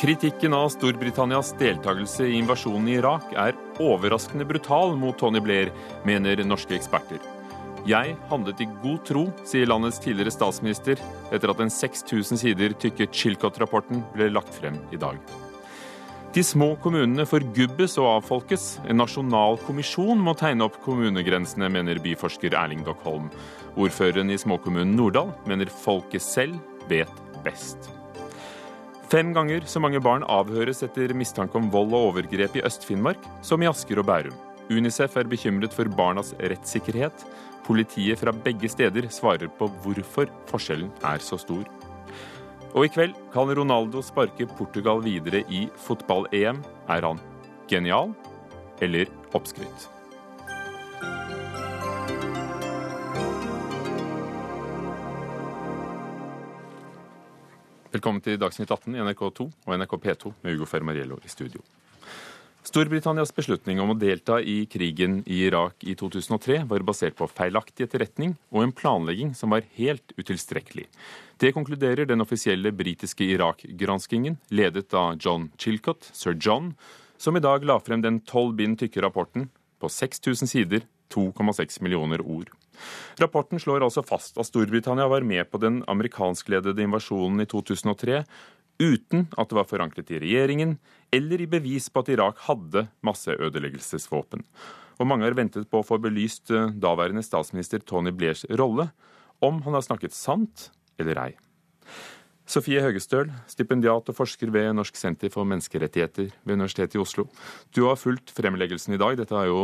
Kritikken av Storbritannias deltakelse i invasjonen i Irak er overraskende brutal mot Tony Blair, mener norske eksperter. Jeg handlet i god tro, sier landets tidligere statsminister, etter at den 6000 sider tykke Chilcot-rapporten ble lagt frem i dag. De små kommunene forgubbes og avfolkes. En nasjonal kommisjon må tegne opp kommunegrensene, mener byforsker Erling Dockholm. Ordføreren i småkommunen Norddal mener folket selv vet best. Fem ganger så mange barn avhøres etter mistanke om vold og overgrep i Øst-Finnmark som i Asker og Bærum. Unicef er bekymret for barnas rettssikkerhet. Politiet fra begge steder svarer på hvorfor forskjellen er så stor. Og i kveld kan Ronaldo sparke Portugal videre i fotball-EM. Er han genial eller oppskrytt? Velkommen til Dagsnytt 18 i NRK2 og NRK P2 med Ugo Fermariello i studio. Storbritannias beslutning om å delta i krigen i Irak i 2003 var basert på feilaktig etterretning og en planlegging som var helt utilstrekkelig. Det konkluderer den offisielle britiske Irak-granskingen, ledet av John Chilcott, sir John, som i dag la frem den tolv bind tykke rapporten på 6000 sider, 2,6 millioner ord. Rapporten slår altså fast at Storbritannia var med på den amerikanskledede invasjonen i 2003 uten at det var forankret i regjeringen eller i bevis på at Irak hadde masseødeleggelsesvåpen. Og mange har ventet på å få belyst eh, daværende statsminister Tony Blairs rolle, om han har snakket sant eller ei. Sofie Høgestøl, stipendiat og forsker ved Norsk senter for menneskerettigheter ved Universitetet i Oslo. Du har fulgt fremleggelsen i dag. Dette har jo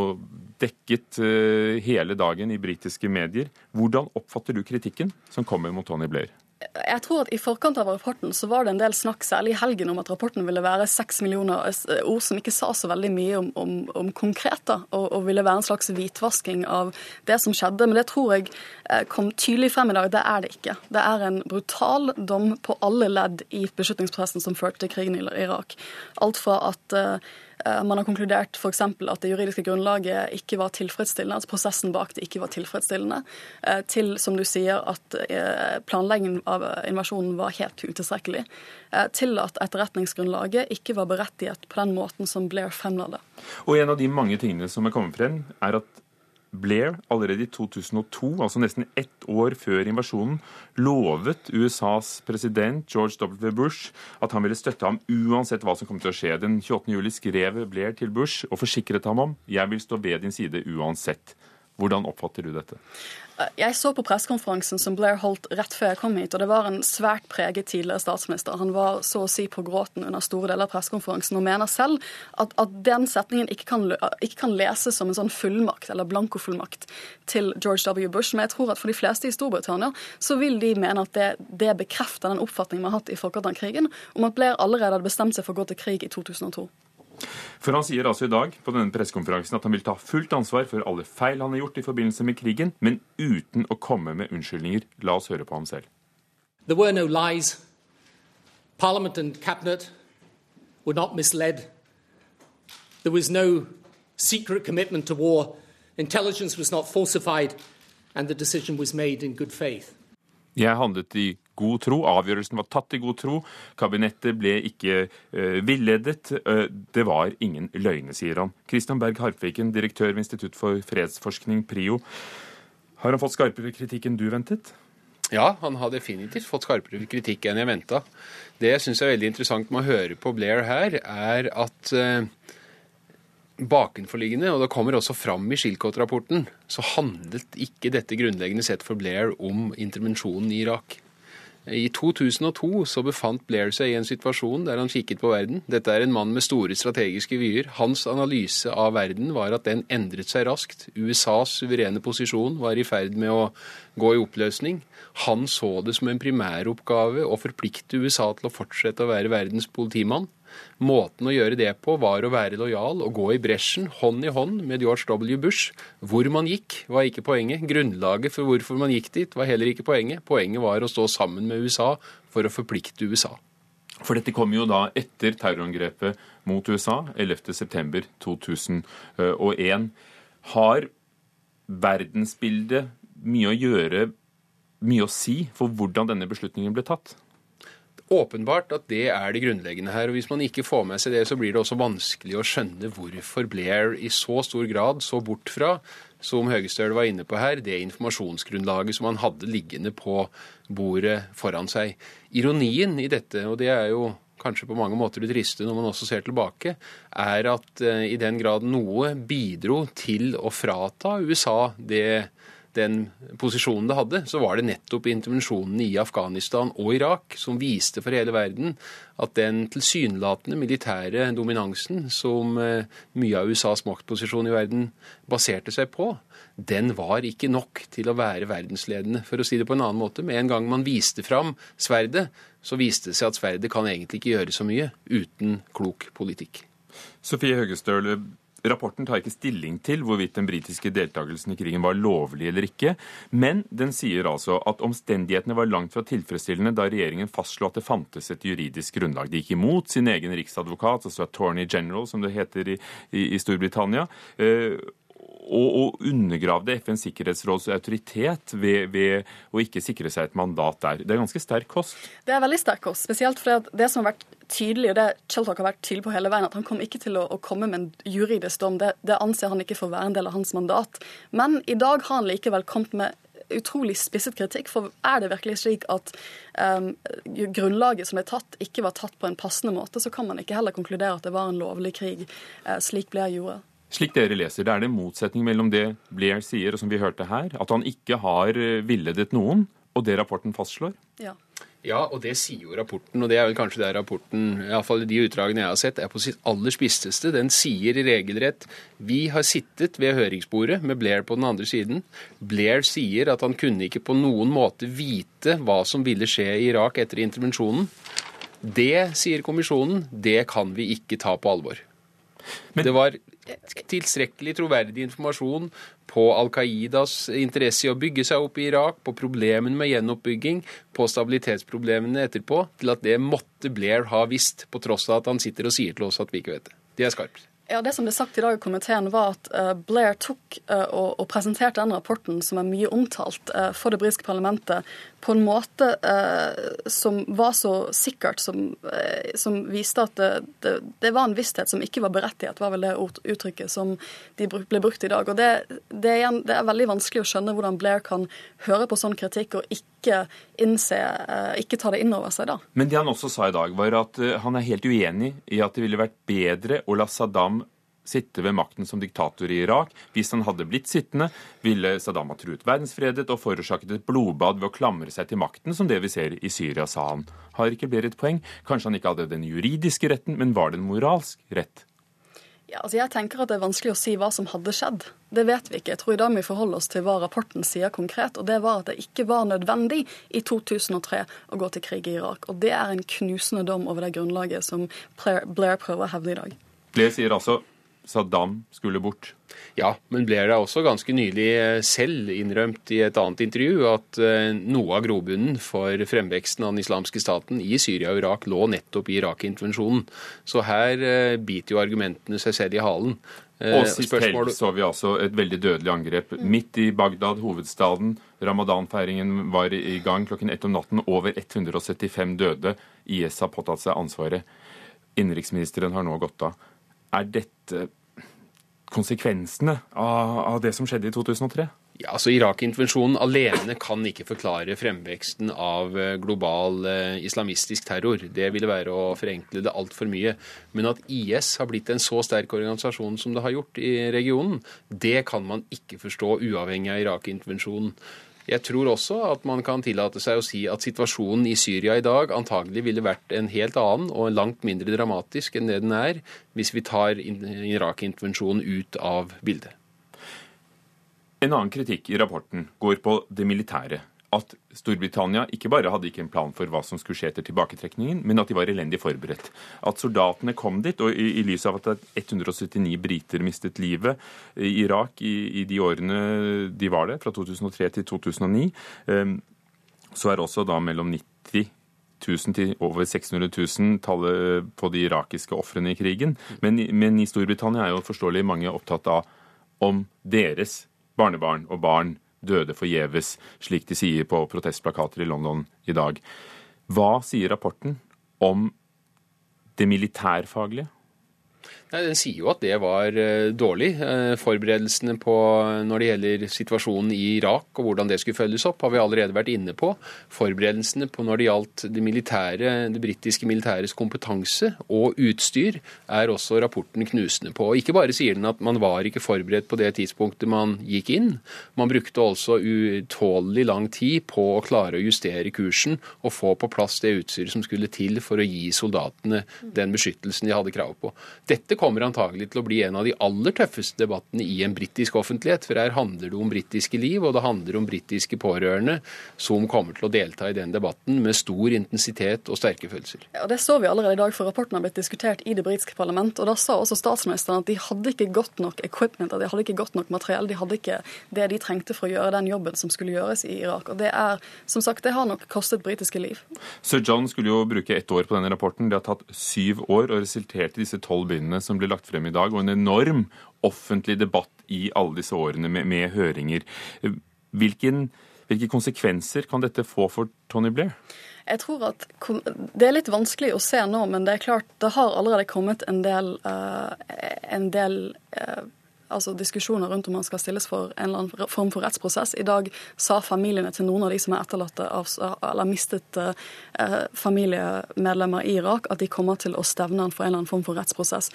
dekket eh, hele dagen i britiske medier. Hvordan oppfatter du kritikken som kommer mot Tony Blair? Jeg tror at I forkant av rapporten så var det en del snakk, særlig i helgen, om at rapporten ville være seks millioner eh, ord som ikke sa så veldig mye om, om, om konkret, da, og, og, ville være en slags hvitvasking av det som skjedde. Men det tror jeg eh, kom tydelig frem i dag. Det er det ikke. Det er en brutal dom på alle ledd i beslutningsprosessen som førte til krigen i Irak. Alt fra at uh, Eh, man har konkludert f.eks. at det juridiske grunnlaget ikke var tilfredsstillende, altså prosessen bak det ikke var tilfredsstillende, eh, til, som du sier, at eh, planleggingen av invasjonen var helt utilstrekkelig, til at etterretningsgrunnlaget ikke var berettiget på den måten som Blair fremla det. Og en av de mange tingene som er kommet frem, er at Blair allerede i 2002, altså nesten ett år før invasjonen, lovet USAs president George W. Bush at han ville støtte ham uansett hva som kom til å skje. Den 28. juli skrev Blair til Bush og forsikret ham om jeg vil stå ved din side uansett. Hvordan oppfatter du dette? Jeg så på pressekonferansen som Blair holdt rett før jeg kom hit, og det var en svært preget tidligere statsminister. Han var så å si på gråten under store deler av pressekonferansen og mener selv at, at den setningen ikke kan, ikke kan, leses som en sånn fullmakt eller blankofullmakt til George W. Bush. Men jeg tror at for de fleste i Storbritannia så vil de mene at det, det bekrefter den oppfatningen vi har hatt i forkant av krigen, om at Blair allerede hadde bestemt seg for å gå til krig i 2002. For han sier altså i dag på denne pressekonferansen at han vil ta fullt ansvar for alle feil han har gjort i forbindelse med krigen, men uten å komme med unnskyldninger. La oss høre på ham selv. There were no lies. Parliament and cabinet were not misled. There was no secret commitment to war. Intelligence was not falsified, and the decision was made in good faith. Jeg handlet i god tro. Avgjørelsen var tatt i god tro. Kabinettet ble ikke uh, villedet. Uh, det var ingen løgne, sier han. Christian Berg Harpviken, direktør ved Institutt for fredsforskning, PRIO. Har han fått skarpere kritikk enn du ventet? Ja, han har definitivt fått skarpere kritikk enn jeg venta. Det jeg syns er veldig interessant med å høre på Blair her, er at uh, bakenforliggende, og det kommer også fram i Shilcott-rapporten, så handlet ikke dette grunnleggende sett for Blair om intervensjonen i Irak. I 2002 så befant Blair seg i en situasjon der han kikket på verden. Dette er en mann med store strategiske vyer. Hans analyse av verden var at den endret seg raskt. USAs suverene posisjon var i ferd med å gå i oppløsning. Han så det som en primæroppgave å forplikte USA til å fortsette å være verdens politimann. Måten å gjøre det på var å være lojal og gå i bresjen hånd i hånd med George W. Bush. Hvor man gikk, var ikke poenget. Grunnlaget for hvorfor man gikk dit, var heller ikke poenget. Poenget var å stå sammen med USA for å forplikte USA. For dette kom jo da etter terrorangrepet mot USA 11.9.2001. Har verdensbildet mye å gjøre, mye å si for hvordan denne beslutningen ble tatt? Åpenbart at det er det grunnleggende her. og Hvis man ikke får med seg det, så blir det også vanskelig å skjønne hvorfor Blair i så stor grad så bort fra, som Høgestøl var inne på her, det informasjonsgrunnlaget som han hadde liggende på bordet foran seg. Ironien i dette, og det er jo kanskje på mange måter det triste når man også ser tilbake, er at uh, i den grad noe bidro til å frata USA det den posisjonen det hadde, så var det nettopp intervensjonene i Afghanistan og Irak som viste for hele verden at den tilsynelatende militære dominansen som eh, mye av USAs maktposisjon i verden baserte seg på, den var ikke nok til å være verdensledende. For å si det på en annen måte, med en gang man viste fram sverdet, så viste det seg at sverdet kan egentlig ikke gjøre så mye uten klok politikk. Sofie Høgestøl, Rapporten tar ikke stilling til hvorvidt den britiske deltakelsen i krigen var lovlig eller ikke, men den sier altså at omstendighetene var langt fra tilfredsstillende da regjeringen fastslo at det fantes et juridisk grunnlag. De gikk imot sin egen riksadvokat, altså attorney general, som det heter i, i, i Storbritannia. Eh, og, og undergravde FNs sikkerhetsråds autoritet ved, ved, å ikke sikre seg et mandat der. Det er ganske sterk kost? Det er veldig sterk kost. Spesielt fordi det som har vært tydelig, og det Sheltok har vært tydelig på hele veien, at han kom ikke til å, å komme med en juridisk dom. Det, det anser han ikke for å være en del av hans mandat. Men i dag har han likevel kommet med utrolig spisset kritikk. For er det virkelig slik at um, grunnlaget som er tatt, ikke var tatt på en passende måte, så kan man ikke heller konkludere at det var en lovlig krig, uh, slik Blair gjorde. Slik dere leser det, er det motsetning mellom det Blair sier, og som vi hørte her, at han ikke har eh, villedet noen, og det rapporten fastslår? Ja. Ja, og det sier jo rapporten, og det er vel kanskje det rapporten, iallfall de utdragene jeg har sett, er på sitt aller spisseste. Den sier i regelrett vi har sittet ved høringsbordet med Blair på den andre siden. Blair sier at han kunne ikke på noen måte vite hva som ville skje i Irak etter intervensjonen. Det, sier kommisjonen, det kan vi ikke ta på alvor. Men, det var tilstrekkelig troverdig informasjon på Al Qaidas interesse i å bygge seg opp i Irak, på problemene med gjenoppbygging, på stabilitetsproblemene etterpå, til at det måtte Blair ha visst, på tross av at han sitter og sier til oss at vi ikke vet det. Det er skarpt. Ja, Det som ble sagt i dag i komiteen, var at uh, Blair tok uh, og, presenterte den rapporten, som er mye omtalt, uh, for det britiske parlamentet på en måte som var så sikkert, som, som viste at det, det, det, var en visshet som ikke var berettiget, var vel det uttrykket som de ble brukt i dag. Og det, det, er, det er veldig vanskelig å skjønne hvordan Blair kan høre på sånn kritikk og ikke innse, ikke ta det inn over seg da. Men det han også sa i dag, var at han er helt uenig i at det ville vært bedre å la Saddam sitte ved makten som diktator i Irak. Hvis han hadde blitt sittende, ville Saddam ha truet verdensfredet og forårsaket et blodbad ved å klamre seg til makten, som det vi ser i Syria, sa han. Har ikke Berit poeng? Kanskje han ikke hadde den juridiske retten, men var det en moralsk rett? Ja, altså jeg tenker at Det er vanskelig å si hva som hadde skjedd. Det vet vi ikke. Jeg tror i dag må vi forholde oss til hva rapporten sier konkret. og Det var at det ikke var nødvendig i 2003 å gå til krig i Irak. Og Det er en knusende dom over det grunnlaget som Blair prøver å hevde i dag. Blair sier altså Saddam skulle bort. Ja, men ble det også ganske nylig eh, selv innrømt i et annet intervju at eh, noe av grobunnen for fremveksten av den islamske staten i Syria og Irak lå nettopp i Irak-intervensjonen. Så her eh, biter jo argumentene seg selv i halen. Og sist helg så vi altså et veldig dødelig angrep midt i Bagdad, hovedstaden. Ramadan-feiringen var i gang klokken ett om natten. Over 175 døde. IS har påtatt seg ansvaret. Innenriksministeren har nå gått av. Er dette konsekvensene av, av det som skjedde i 2003? Ja, altså Irak-intervensjonen alene kan ikke forklare fremveksten av eh, global eh, islamistisk terror. Det ville være å forenkle det altfor mye. Men at IS har blitt en så sterk organisasjon som det har gjort i regionen, det kan man ikke forstå uavhengig av Irak-intervensjonen. Jeg tror også at man kan tillate seg å si at situasjonen i Syria i dag antagelig ville vært en helt annen og langt mindre dramatisk enn det den er, hvis vi tar Irak-intervensjonen ut av bildet. En annen kritikk i rapporten går på det militære at Storbritannia ikke bare hadde ikke en plan for hva som skulle skje etter tilbaketrekningen, men at de var elendig forberedt. At soldatene kom dit, og i, i lys av at 179 briter mistet livet i Irak i, i, de årene de var der, fra 2003 til 2009, um, så er også da mellom 90 000 til over 600 000 tallet på de irakiske ofrene i krigen. Men, men i Storbritannia er jo forståelig mange opptatt av om deres barnebarn og barn døde forgjeves, slik de sier på protestplakater i London i dag. Hva sier rapporten om det militærfaglige? Nei, Den sier jo at det var eh, dårlig. Eh, forberedelsene på når det gjelder situasjonen i Irak og hvordan det skulle følges opp, har vi allerede vært inne på. Forberedelsene på når det gjaldt det, militære, det britiske militæres kompetanse og utstyr, er også rapporten knusende på. Ikke bare sier den at man var ikke forberedt på det tidspunktet man gikk inn, man brukte også utålelig lang tid på å klare å justere kursen og få på plass det utstyret som skulle til for å gi soldatene den beskyttelsen de hadde krav på. Dette kommer antagelig til å bli en av de aller tøffeste debattene i en britisk offentlighet. For her handler det om britiske liv, og det handler om britiske pårørende som kommer til å delta i den debatten med stor intensitet og sterke følelser. Ja, Det så vi allerede i dag, for rapporten har blitt diskutert i det britiske parlament. Og da sa også statsministeren at de hadde ikke godt nok equipment, at de hadde ikke godt nok materiell. De hadde ikke det de trengte for å gjøre den jobben som skulle gjøres i Irak. Og det er, som sagt, det har nok kostet britiske liv. Sir John skulle jo bruke ett år på denne rapporten. Det har tatt syv år og resulterte i disse tolv bindene som blir lagt frem i dag, og en enorm offentlig debatt i alle disse årene med, med høringer. Hvilken, hvilke konsekvenser kan dette få for Tony Blair? Jeg tror at Det er litt vanskelig å se nå, men det er klart det har allerede kommet en del, uh, en del uh, altså diskusjoner rundt om man skal stilles for en eller annen form for rettsprosess. I dag sa familiene til noen av de som er etterlatte av, eller mistet eh, familiemedlemmer i Irak, at de kommer til å stevne han for en eller annen form for rettsprosess.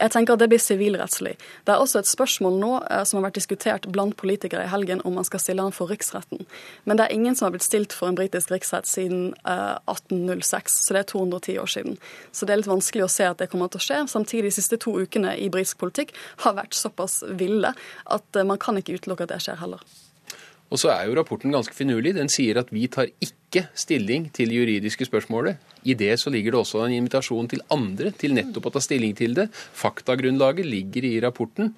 Jeg tenker at det blir sivilrettslig. Det er også et spørsmål nå eh, som har vært diskutert blant politikere i helgen om man skal stille han for riksretten. Men det er ingen som har blitt stilt for en britisk riksrett siden eh, 1806, så det er 210 år siden. Så det er litt vanskelig å se at det kommer til å skje. Samtidig, de siste to ukene i britisk politikk har vært såpass ville at eh, man kan ikke utelukke at det skjer heller. Og så er jo rapporten ganske finurlig. Den sier at vi tar ikke stilling til det juridiske spørsmålet. I det så ligger det også en invitasjon til andre til nettopp å ta stilling til det. Faktagrunnlaget ligger i rapporten.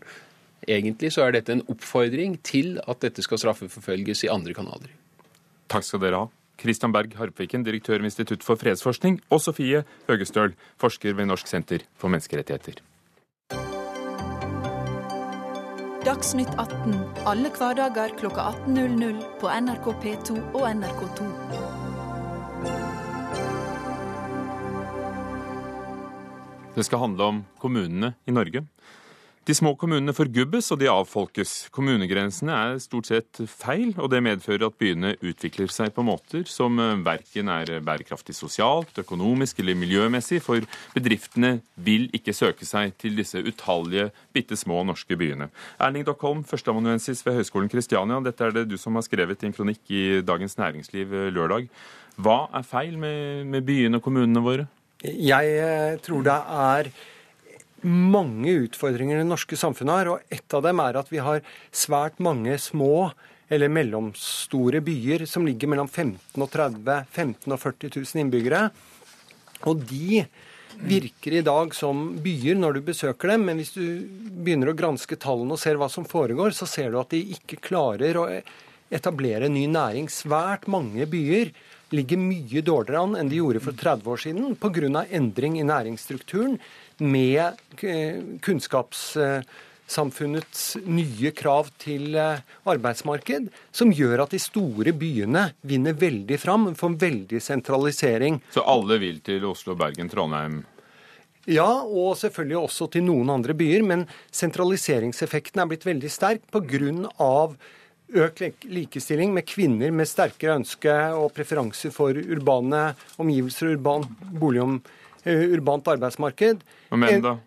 Egentlig så er dette en oppfordring til at dette skal straffeforfølges i andre kanaler. Takk skal dere ha. Kristian Berg Harpviken, direktør ved Institutt for fredsforskning, og Sofie Høgestøl, forsker ved Norsk senter for menneskerettigheter. Dagsnytt 18 alle hverdager kl 18.00 på NRK P2 og NRK2. Det skal handle om kommunene i Norge. De små kommunene forgubbes og de avfolkes. Kommunegrensene er stort sett feil, og det medfører at byene utvikler seg på måter som eh, verken er bærekraftig sosialt, økonomisk eller miljømessig, for bedriftene vil ikke søke seg til disse utallige bitte små norske byene. Erling Dockholm, førsteamanuensis ved Høgskolen Kristiania, dette er det du som har skrevet i en kronikk i Dagens Næringsliv eh, lørdag. Hva er feil med, med byene og kommunene våre? Jeg eh, tror det er mange utfordringer det norske samfunnet har, og ett av dem er at vi har svært mange små eller mellomstore byer som ligger mellom 15 og 30 15 og 40 000 innbyggere. Og de virker i dag som byer når du besøker dem, men hvis du begynner å granske tallene og ser hva som foregår, så ser du at de ikke klarer å etablere ny næring. Svært mange byer ligger mye dårligere an enn de gjorde for 30 år siden pga. endring i næringsstrukturen med eh, kunnskapssamfunnets nye krav til eh, arbeidsmarked, som gjør at de store byene vinner veldig fram, får veldig sentralisering. Så alle vil til Oslo, Bergen, Trondheim? Ja, og selvfølgelig også til noen andre byer, men sentraliseringseffekten er blitt veldig sterk pga. Økt likestilling med kvinner med sterkere ønske og preferanser for urbane omgivelser og urban boligområder Eh, urbant arbeidsmarked. Og menn, da?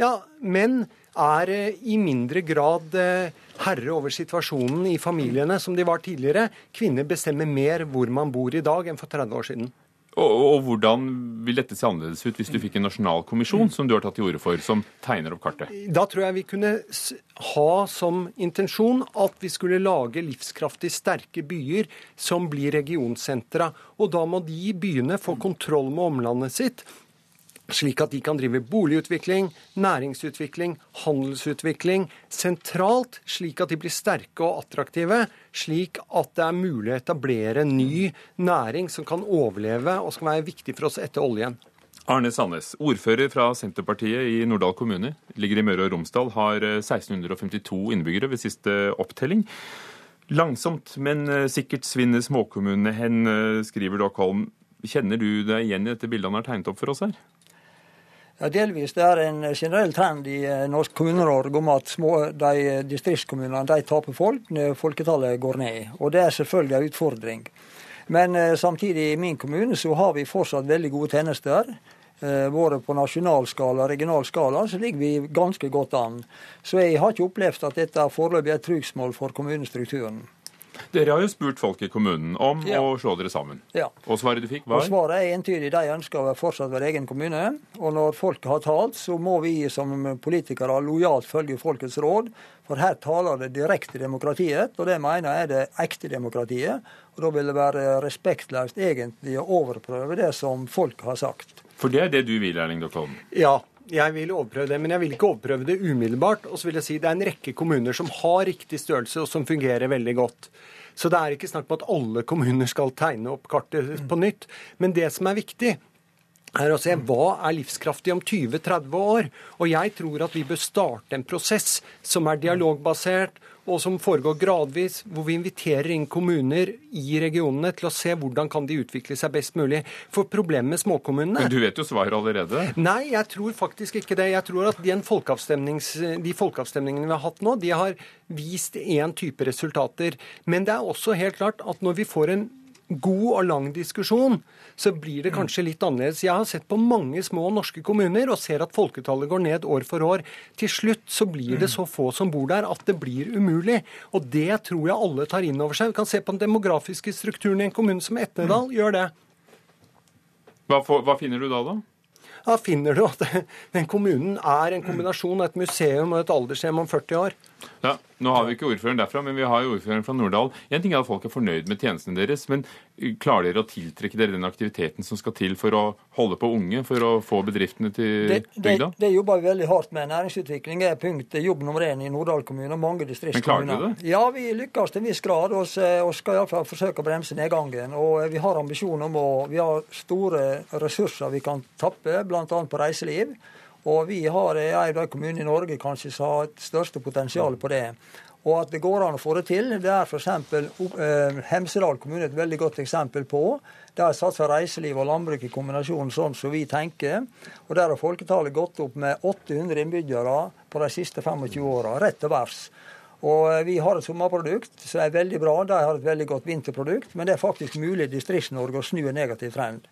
Ja, menn er eh, i mindre grad eh, herre over situasjonen i familiene som de var tidligere. Kvinner bestemmer mer hvor man bor i dag enn for 30 år siden. Og, og, hvordan vil dette se annerledes ut hvis du fikk en nasjonal kommisjon, som du har tatt til orde for, som tegner opp kartet? Da tror jeg vi kunne ha som intensjon at vi skulle lage livskraftig sterke byer som blir regionsentra. Og da må de byene få kontroll med omlandet sitt slik at de kan drive boligutvikling, næringsutvikling, handelsutvikling sentralt, slik at de blir sterke og attraktive, slik at det er mulig å etablere ny næring som kan overleve og som være viktig for oss etter oljen. Arne Sandnes, ordfører fra Senterpartiet i Norddal kommune, ligger i Møre og Romsdal, har 1652 eh, innbyggere ved siste opptelling. Langsomt, men eh, sikkert svinner småkommunene hen, eh, skriver Dockholm. Kjenner du deg igjen i dette bildet han har tegnet opp for oss her? Ja, delvis. Det er en generell trend i eh, norsk kommune-Norge om at små, de distriktskommunene de taper folk når folketallet går ned. Og Det er selvfølgelig en utfordring. Men eh, samtidig i min kommune så har vi fortsatt veldig gode tjenester. Eh, både på nasjonal skala og regional skala så ligger vi ganske godt an. Så jeg har ikke opplevd at dette foreløpig er et trugsmål for kommunestrukturen. Dere har jo spurt folk i kommunen om ja. å slå dere sammen. Ja. Og svaret du fikk var? Og svaret er entydig. De ønsker fortsatt være egen kommune. Og når folket har talt, så må vi som politikere lojalt følge folkets råd. For her taler det direkte demokratiet, og det mener jeg er det ekte demokratiet. Og da vil det være respektløst egentlig å overprøve det som folk har sagt. For det er det du vil, Erling Dokholm? Ja, jeg vil overprøve det, men jeg vil ikke overprøve det umiddelbart. Og så vil jeg si det er en rekke kommuner som har riktig størrelse, og som fungerer veldig godt. Så det er ikke snakk om at alle kommuner skal tegne opp kartet på nytt. Men det som er viktig, er å se hva er livskraftig om 20-30 år. Og jeg tror at vi bør starte en prosess som er dialogbasert, og som foregår gradvis, hvor vi inviterer inn kommuner i regionene til å se hvordan kan de utvikle seg best mulig. For problemet med småkommunene Men du vet jo svaret allerede? Nei, jeg tror faktisk ikke det. Jeg tror at de, folkeavstemningene vi har hatt nå, de har vist én type resultater. Men det er også helt klart at når vi får en god og lang diskusjon, så blir det kanskje litt annerledes. Jeg har sett på mange små norske kommuner og ser at folketallet går ned år for år. Til slutt så blir det så få som bor der at det blir umulig. Og det tror jeg alle tar inn over seg. Vi kan se på den demografiske strukturen i en kommune som Etnedal. Gjør det. Hva, for, hva finner du da, da? Da finner du at den kommunen er en kombinasjon av et museum og et aldershjem om 40 år. Ja, Nå har vi ikke ordføreren derfra, men vi har jo ordføreren fra Norddal. En ting er at folk er fornøyd med tjenestene deres, men klarer dere å tiltrekke dere den aktiviteten som skal til for å holde på unge, for å få bedriftene til bygda? Det, det, jobber vi veldig hardt med. Næringsutvikling er punkt jobb nummer én i Norddal kommune og mange distriktskommuner. Men klarer du det? Ja, vi lykkes til en viss grad, og, og skal iallfall forsøke å bremse nedgangen. Og vi har ambisjon om å Vi har store ressurser vi kan tappe, bl.a. på reiseliv. Og vi har en av kommunene i Norge kanskje som har et største potensial på det. Og at det går an å få det til, det er f.eks. Eh, Hemsedal kommune et veldig godt eksempel på. Der satser reiseliv og landbruk i kombinasjon sånn som vi tenker. Og der har folketallet gått opp med 800 innbyggere på de siste 25 åra, rett til værs. Og eh, vi har et sommerprodukt som er veldig bra. De har et veldig godt vinterprodukt. Men det er faktisk mulig i Distrikts-Norge å snu en negativ trend.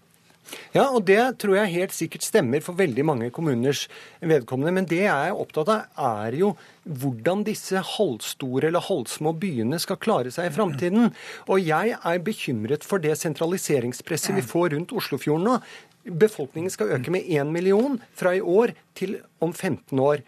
Ja, og det tror jeg helt sikkert stemmer for veldig mange kommuners vedkommende. Men det jeg er opptatt av, er jo hvordan disse halvstore eller halvsmå byene skal klare seg i framtiden. Og jeg er bekymret for det sentraliseringspresset vi får rundt Oslofjorden nå. Befolkningen skal øke med én million fra i år til om 15 år.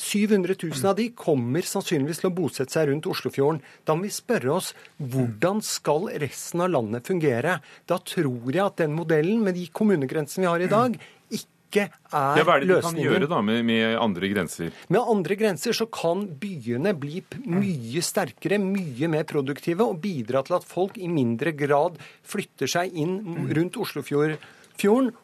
700 000 av de kommer sannsynligvis til å bosette seg rundt Oslofjorden. Da må vi spørre oss hvordan skal resten av landet fungere? Da tror jeg at den modellen, med de kommunegrensene vi har i dag, ikke er løsningen. Ja, hva er det vi kan gjøre da med, med, andre grenser? Med andre grenser så kan byene bli mye sterkere, mye mer produktive og bidra til at folk i mindre grad flytter seg inn rundt Oslofjorden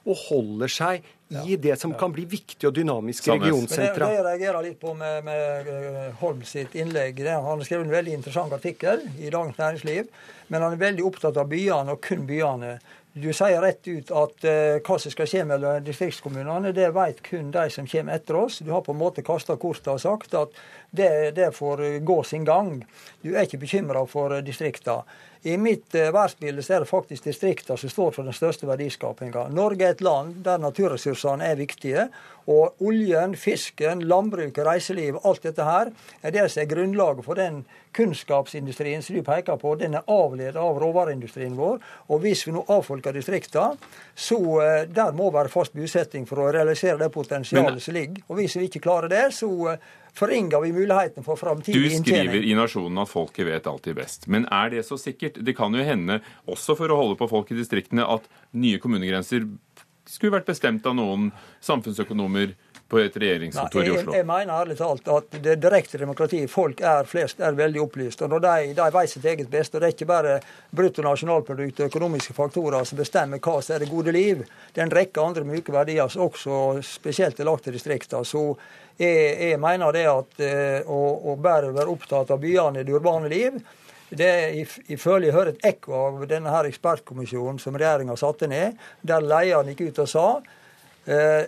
og holder seg i det som kan bli viktige og dynamiske regionsentra. Det, det jeg reagerer litt på med, med eh, Holm sitt innlegg, det, han har skrevet en veldig interessant artikkel i Dagens Næringsliv, men han er veldig opptatt av byene og kun byene. Du sier rett ut at uh, hva som skal skje mellom distriktskommunene, det vet kun de som kommer etter oss. Du har på en måte kasta kortet og sagt at det, det får gå sin gang. Du er ikke bekymra for distrikta. I mitt uh, verdensbilde er det faktisk distriktene som står for den største verdiskapinga. Norge er et land der naturressursene er viktige. Og oljen, fisken, landbruket, reiseliv, alt dette her er det som er grunnlaget for den kunnskapsindustrien som du peker på. Den er avledet av råvareindustrien vår. Og hvis vi nå avfolker distriktene, så uh, der må være fast bosetting for å realisere det potensialet som ligger. Og hvis vi ikke klarer det, så uh, forringer vi muligheten for framtidig inntjening. Du skriver i Nasjonen at folket vet alltid best. Men er det så sikkert? Det kan jo hende, også for å holde på folk i distriktene, at nye kommunegrenser skulle vært bestemt av noen samfunnsøkonomer på et regjeringskontor i Oslo? Jeg, jeg mener ærlig talt at det direkte demokratiet, folk er flest, er veldig opplyst. og når De, de vet sitt eget beste. og Det er ikke bare bruttonasjonalprodukt og økonomiske faktorer som bestemmer hva som er det gode liv. Det er en rekke andre myke verdier også spesielt er lagt til distriktene. Så jeg, jeg, mener det at eh, å, å bare være opptatt av byene i det urbane liv, Det er ifølge jeg hører et ekko av denne her ekspertkommisjonen som regjeringa satte ned, der lederen gikk ut og sa eh,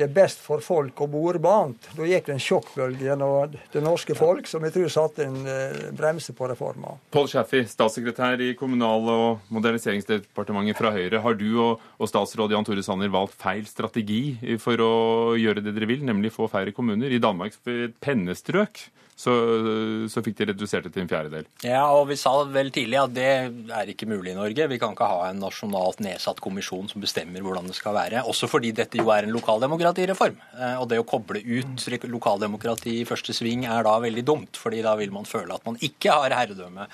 det er best for folk å bo urbant. Da gikk det en sjokkbølge gjennom det norske folk som jeg tror satte en eh, bremse på reforma. Pål Schaffi, statssekretær i Kommunal- og moderniseringsdepartementet fra Høyre. Har du og, og statsråd Jan Tore Sanner valgt feil strategi for å gjøre det dere vil, nemlig få færre kommuner? I Danmark pennestrøk så, så, fikk de redusert det til en fjerdedel. Ja, og vi sa vel tidlig at det er ikke mulig i Norge. Vi kan ikke ha en nasjonalt nedsatt kommisjon som bestemmer hvordan det skal være. Også fordi dette jo er en lokaldemokratireform. Eh, og det å koble ut lokaldemokrati i første sving er da veldig dumt, fordi da vil man føle at man ikke har herredømme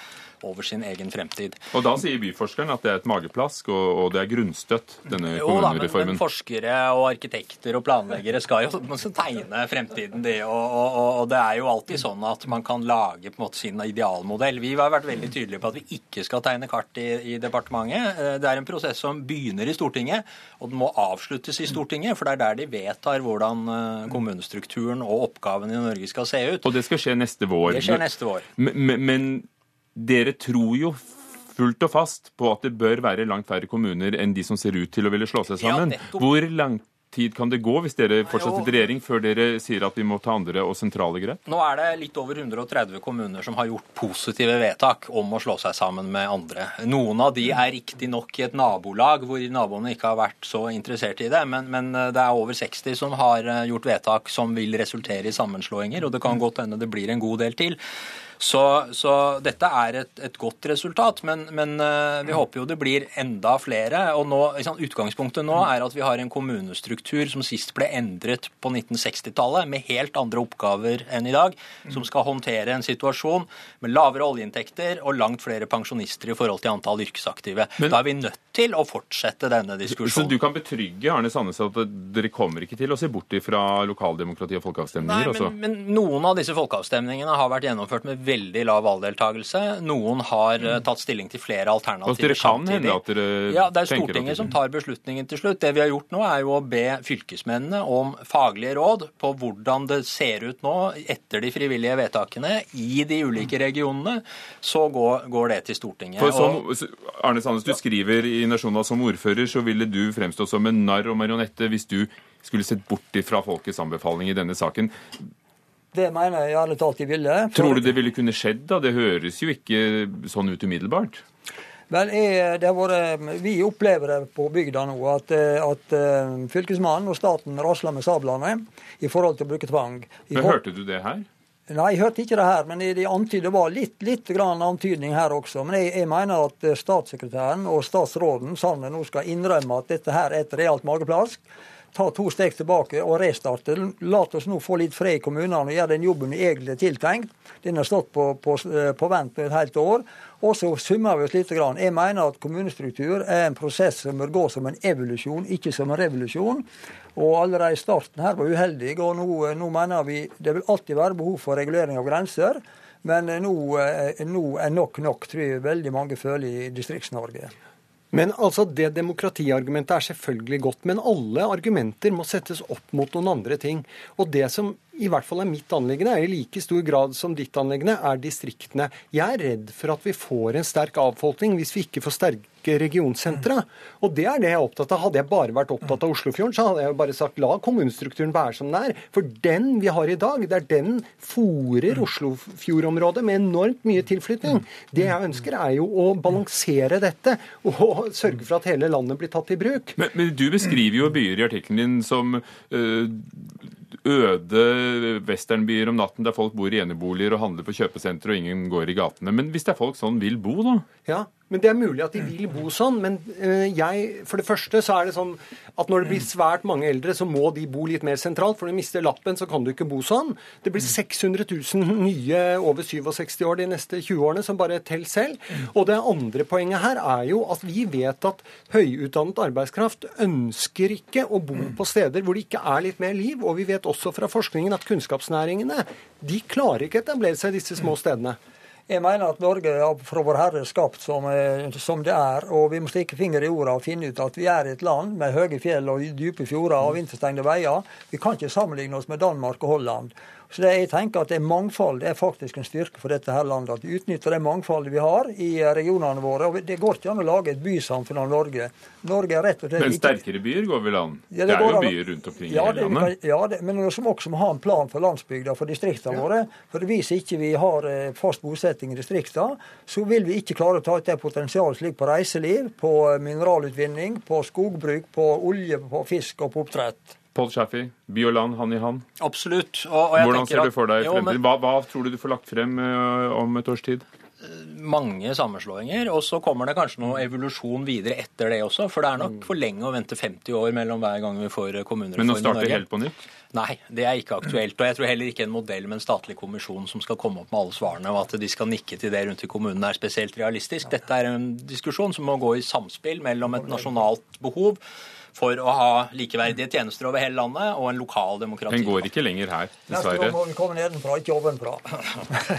over sin egen fremtid. Og Da sier byforskeren at det er et mageplask, og, og det er grunnstøtt, denne kommunereformen? Jo men, forskere og arkitekter og planleggere skal jo tegne fremtiden, det. Og, og, og, det er jo alltid sånn at man kan lage på en måte sin idealmodell. Vi har vært veldig tydelige på at vi ikke skal tegne kart i, i departementet. Eh, det er en prosess som begynner i Stortinget, og den må avsluttes i Stortinget. For det er der de vedtar hvordan eh, kommunestrukturen og oppgavene i Norge skal se ut. Og det skal skje neste vår. Det skjer neste vår. men, men dere tror jo fullt og fast på at det bør være langt færre kommuner enn de som ser ut til å ville slå seg sammen. Ja, Hvor lang tid kan det gå hvis dere fortsatt sitter i regjering, før dere sier at vi må ta andre og sentrale grep? Nå er det litt over 130 kommuner som har gjort positive vedtak om å slå seg sammen med andre. Noen av de er riktignok i et nabolag hvor naboene ikke har vært så interessert i det, men, men, det er over 60 som har eh, gjort vedtak som vil resultere i sammenslåinger, og det kan godt hende det blir en god del til. Så, så dette er et, et, godt resultat, men, men uh, vi håper jo det blir enda flere. og nå, liksom, Utgangspunktet nå er at vi har en kommunestruktur som sist ble endret på 1960-tallet, med helt andre oppgaver enn i dag, som skal håndtere en situasjon med lavere oljeinntekter og langt flere pensjonister i forhold til antall yrkesaktive. Men, da er vi nødt til å fortsette denne diskusjonen. Så du kan betrygge Arne Sandnes at dere kommer ikke til å se bort fra lokaldemokrati og folkeavstemninger? Nei, men, altså? men noen av disse folkeavstemningene har vært gjennomført med veldig lav valgdeltakelse. Noen har mm. tatt stilling til flere alternativer dere kan samtidig. Hende at dere ja, Det er Stortinget som tar beslutningen til slutt. Det vi har gjort nå, er jo å be fylkesmennene om faglige råd på hvordan det ser ut nå etter de frivillige vedtakene i de ulike regionene. Så går, går det til Stortinget. For som, Arne Sandnes, du skriver i Nasjonen som ordfører, så ville du fremstå som en narr og marionette hvis du skulle sett bort fra folkets anbefaling i denne saken. Det mener jeg ærlig talt de ville. For... Tror du det ville kunne skjedd? da? Det høres jo ikke sånn ut umiddelbart. Vel, jeg, vært, Vi opplever det på bygda nå, at, at uh, fylkesmannen og staten rasler med sablene i forhold til å bruke tvang. Men. Hørte du det her? Nei, jeg hørte ikke det her, men de antyder, det var litt, litt grann antydning her også. Men jeg, jeg, mener at eh, statssekretæren og statsråden sammen nå skal innrømme at dette her er et realt mageplask ta to steg tilbake og restarte. La oss nå få litt fred i kommunene og gjøre den jobben vi egentlig er tiltenkt. Den har stått på, på, på vent et helt år. Og så summer vi oss litt. Jeg mener at kommunestruktur er en prosess som bør gå som en evolusjon, ikke som en revolusjon. Og allerede starten her var uheldig. Og nå, nå mener vi det vil alltid være behov for regulering av grenser. Men nå, nå er nok nok, tror jeg veldig mange føler i Distrikts-Norge. Men altså, Det demokratiargumentet er selvfølgelig godt, men alle argumenter må settes opp mot noen andre ting. Og det som i hvert fall er mitt anliggende, er i like stor grad som ditt anliggende, er distriktene. Jeg er redd for at vi får en sterk avfolkning hvis vi ikke får sterke regionsentra. Og det er det jeg er opptatt av. Hadde jeg bare vært opptatt av Oslofjorden, så hadde jeg bare sagt la kommunestrukturen være som den er. For den vi har i dag, det er den fòrer Oslofjordområdet med enormt mye tilflytning. Det jeg ønsker, er jo å balansere dette og sørge for at hele landet blir tatt i bruk. Men, men du beskriver jo byer i artikkelen din som øh, øde westernbyer om natten der folk bor i eneboliger og handler på kjøpesentre og ingen går i gatene. Men hvis det er folk sånn vil bo, da? Ja, men Det er mulig at de vil bo sånn, men eh, jeg, for det første så er det sånn at når det blir svært mange eldre, så må de bo litt mer sentralt. For når du mister lappen, så kan du ikke bo sånn. Det blir 600 000 nye over 67 år de neste 20 årene som bare teller selv. Og det andre poenget her er jo at vi vet at høyutdannet arbeidskraft ønsker ikke å bo på steder hvor det ikke er litt mer liv. Og vi vet også fra forskningen at kunnskapsnæringene de klarer ikke å etablere seg i disse små stedene. Jeg mener at Norge er fra vår Herre skapt som, som, det er, og vi må stikke finger i jorda og finne ut at vi er et land med høye fjell og dype fjorder og vinterstengte veier. Vi kan ikke sammenligne oss med Danmark og Holland. Så det, jeg tenker at det Mangfold er faktisk en styrke for dette her landet. At vi utnytter det mangfoldet vi har i regionene våre. og Det går ikke an å lage et bysamfunn av Norge. Norge er rett og slett Men sterkere byer går vel an? Ja, det, det er jo an. byer rundt omkring Ja, i hele landet. kan, ja det, men vi må også ha en plan for landsbygda, for distriktene våre. For hvis ikke vi har eh, fast bosetting i distriktene, så vil vi ikke klare å ta ut det potensialet som ligger på reiseliv, på eh, mineralutvinning, på skogbruk, på olje, på fisk og på oppdrett. Pål Shaffey, by og land, hand i hand. Absolutt. Og, og Hvordan ser du for deg fremtiden? Hva, hva tror du du får lagt frem uh, om et års tid? mange sammenslåinger, og så kommer det kanskje noe evolusjon videre etter det også. For det er nok for lenge å vente 50 år mellom hver gang vi får kommunereform Men å i starte helt på nytt? Nei, det er ikke aktuelt. Og jeg tror heller ikke en modell med en statlig kommisjon som skal komme opp med alle svarene, og at de skal nikke til det rundt i kommunene er spesielt realistisk. Dette er en diskusjon som må gå i samspill mellom et nasjonalt behov for å ha likeverdige tjenester over hele landet og en lokal demokrati. Den går ikke lenger her, Neste gang må vi komme nedenfra, ikke ovenfra.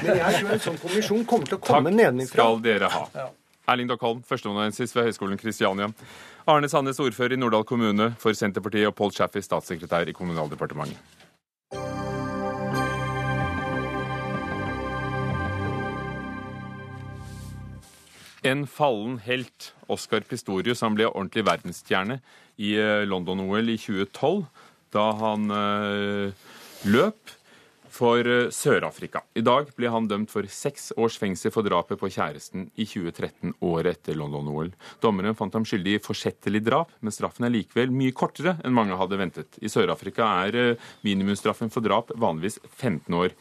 Men jeg tror en sånn kommisjon kommer til å komme Takk nedenfra. Takk skal dere ha. Erling Dockholm, førsteamanuensis ved Høgskolen Kristiania. Arne Sandnes, ordfører i Norddal kommune for Senterpartiet, og Pål Chaffey, statssekretær i Kommunaldepartementet. En fallen helt, Oscar Pistorius, han ble ordentlig verdensstjerne i eh, London-OL i 2012, da han eh, løp for eh, Sør-Afrika. I dag ble han dømt for seks års fengsel for drapet på kjæresten i 2013, året etter London-OL. Dommeren fant ham skyldig i forsettlig drap, men straffen er likevel mye kortere enn mange hadde ventet. I Sør-Afrika er eh, minimumsstraffen for drap vanligvis 15 år.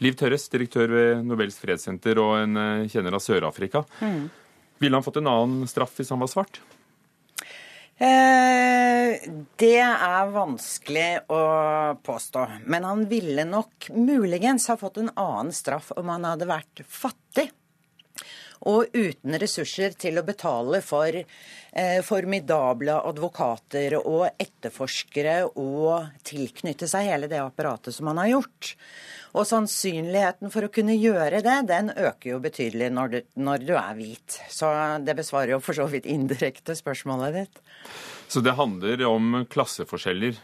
Liv Tørres, direktør ved Nobels fredssenter og en eh, kjenner av Sør-Afrika. Ville han fått en annen straff hvis han var svart? Eh, det er vanskelig å påstå. Men han ville nok muligens ha fått en annen straff om han hadde vært fattig. Og uten ressurser til å betale for eh, formidable advokater og etterforskere og tilknytte seg hele det apparatet som han har gjort. Og sannsynligheten for å kunne gjøre det, den øker jo betydelig når du, når du er hvit. Så det besvarer jo for så vidt indirekte spørsmålet ditt. Så det handler om klasseforskjeller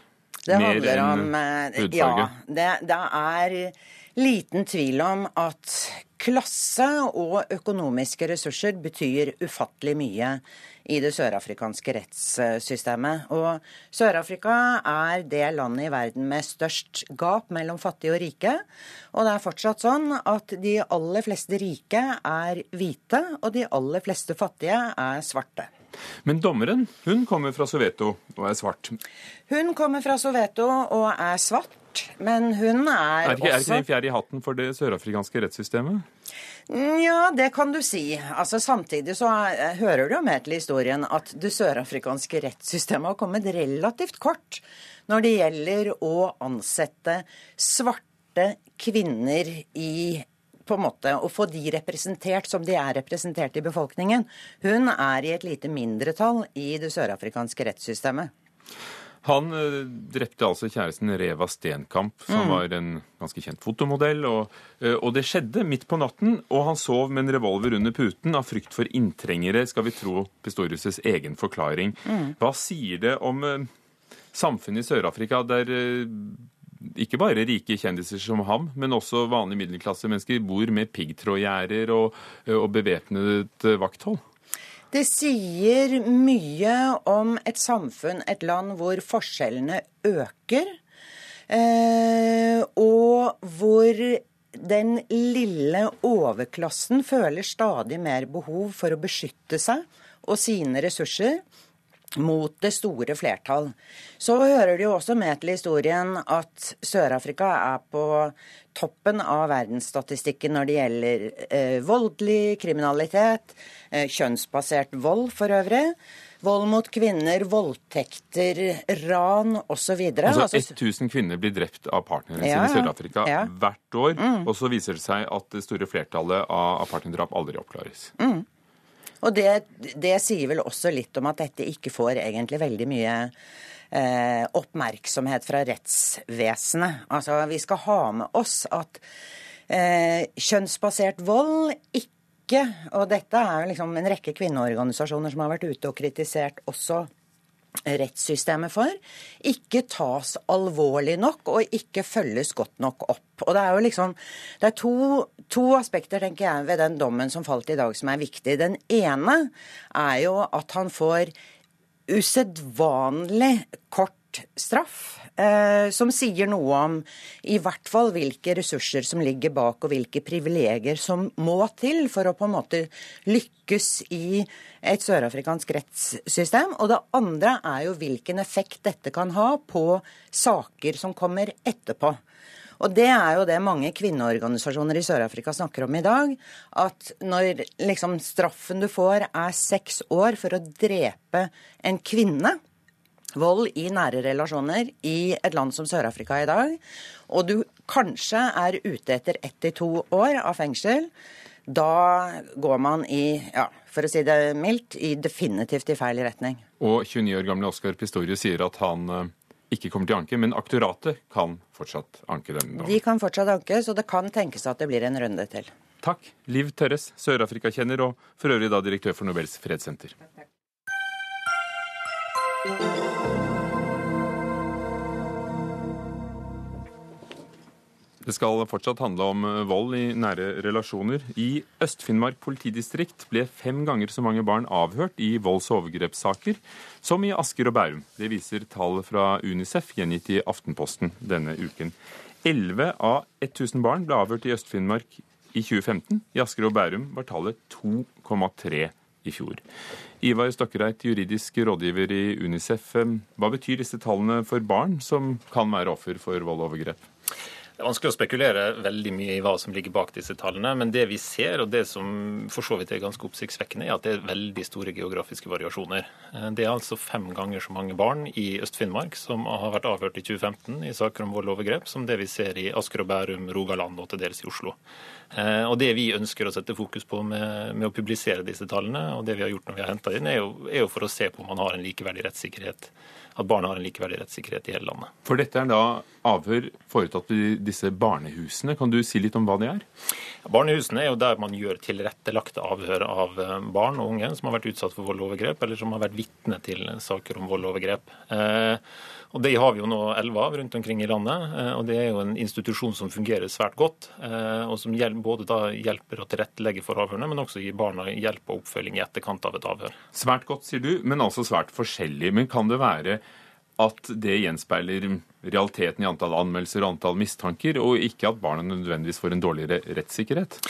Det handler om eh, hudfarge? Ja. Det, det er liten tvil om at klasse og økonomiske ressurser betyr ufattelig mye i det sørafrikanske rettssystemet. Og Sør-Afrika er det landet i verden med størst gap mellom fattige og rike. Og det er fortsatt sånn at de aller fleste rike er hvite, og de aller fleste fattige er svarte. Men dommeren hun kommer fra Soveto og er svart. Hun kommer fra Soveto og er svart, men hun er, Er ikke, er ikke også det en fjær i hatten for det sørafrikanske rettssystemet? Ja, det kan du si. Altså Samtidig så er, hører det jo med til historien at det sørafrikanske rettssystemet har kommet relativt kort når det gjelder å ansette svarte kvinner i på en måte å få de representert som de er representert i befolkningen. Hun er i et lite mindretall i det sørafrikanske rettssystemet. Han eh, drepte altså kjæresten Reva Stenkamp, som Mm. var en ganske kjent fotomodell. Og, eh, og det skjedde midt på natten, og han sov med en revolver under puten av frykt for inntrengere, skal vi tro Pistorius' egen forklaring. Mm. Hva sier det om eh, samfunnet i Sør-Afrika der ikke bare rike kjendiser som ham, men også vanlige middelklassemennesker bor med piggtrådgjerder og, og bevæpnet vakthold? Det sier mye om et samfunn, et land hvor forskjellene øker, eh, og hvor den lille overklassen føler stadig mer behov for å beskytte seg og sine ressurser mot det store flertall. Så hører det jo også med til historien at Sør-Afrika er på toppen av verdensstatistikken når det gjelder eh, voldelig kriminalitet, eh, kjønnsbasert vold for øvrig, vold mot kvinner, voldtekter, ran osv. Altså 1000 kvinner blir drept av partnerne Ja, sine i. Sør-Afrika Ja. hvert år. Mm. Og så viser det seg at det store flertallet av partnerdrap aldri oppklares. Mm. Og det, det sier vel også litt om at dette ikke får egentlig veldig mye eh, oppmerksomhet fra rettsvesenet. Altså, vi skal ha med oss at eh, kjønnsbasert vold ikke Og dette er liksom en rekke kvinneorganisasjoner som har vært ute og kritisert også rettssystemet for, ikke tas alvorlig nok og ikke følges godt nok opp. Og Det er jo liksom, det er to, to aspekter tenker jeg, ved den dommen som falt i dag som er viktig. Den ene er jo at han får usedvanlig kort straff, eh, som sier noe om i hvert fall hvilke ressurser som ligger bak, og hvilke privilegier som må til for å på en måte lykkes i et sørafrikansk rettssystem. Og det andre er jo hvilken effekt dette kan ha på saker som kommer etterpå. Og det er jo det mange kvinneorganisasjoner i Sør-Afrika snakker om i dag. At når liksom straffen du får er seks år for å drepe en kvinne, vold i nære relasjoner i et land som Sør-Afrika i dag, og du kanskje er ute etter ett til to år av fengsel, da går man i, ja, for å si det mildt, i definitivt i feil retning. Og 29 år gamle Oskar Pistorius sier at han eh, ikke kommer til anke, men aktoratet kan fortsatt anke den De kan fortsatt anke, så det kan tenkes at det blir en runde til. Takk. Liv Tørres, Sør-Afrika-kjenner og for øvrig da direktør for Nobels fredssenter. Det skal fortsatt handle om eh, vold i nære relasjoner. I Øst-Finnmark politidistrikt ble fem ganger så mange barn avhørt i volds- og overgrepssaker som i Asker og Bærum. Det viser tall fra Unicef gjengitt i Aftenposten denne uken. Elleve av 1000 barn ble avhørt i Øst-Finnmark i 2015. I Asker og Bærum var tallet 2,3 i fjor. Ivar Stokkereit, juridisk rådgiver i Unicef. Hva betyr disse tallene for barn som kan være offer for vold og overgrep? Det er vanskelig å spekulere veldig mye i hva som ligger bak disse tallene, men det vi ser, og det som for så vidt er ganske oppsiktsvekkende, er at det er veldig store geografiske variasjoner. Eh, det er altså fem ganger så mange barn i Øst-Finnmark som har vært avhørt i 2015 i saker om vold og overgrep, som det vi ser i Asker og Bærum, Rogaland og til dels i Oslo. Eh, og Det vi ønsker å sette fokus på med, med å publisere disse tallene, og det vi har gjort når vi har henta inn, er jo, er jo for å se på om man har en likeverdig rettssikkerhet at barna har en likeverdig rettssikkerhet i hele landet. For dette er da avhør foretatt i disse barnehusene. Kan du si litt om hva det er? Barnehusene er jo der man gjør tilrettelagte avhør av eh, barn og unge som har vært utsatt for vold og overgrep, eller som har vært vitne til saker om vold og overgrep. Eh, og Det har vi jo nå elleve av rundt omkring i landet. Eh, og Det er jo en institusjon som fungerer svært godt, og som både da hjelper å tilrettelegge for avhørene, men også gir barna hjelp og oppfølging i etterkant av et avhør. Svært godt, sier du, men altså svært forskjellig. Men kan det være at det gjenspeiler realiteten i antall anmeldelser og antall mistanker, og ikke at barna nødvendigvis får en dårligere rettssikkerhet?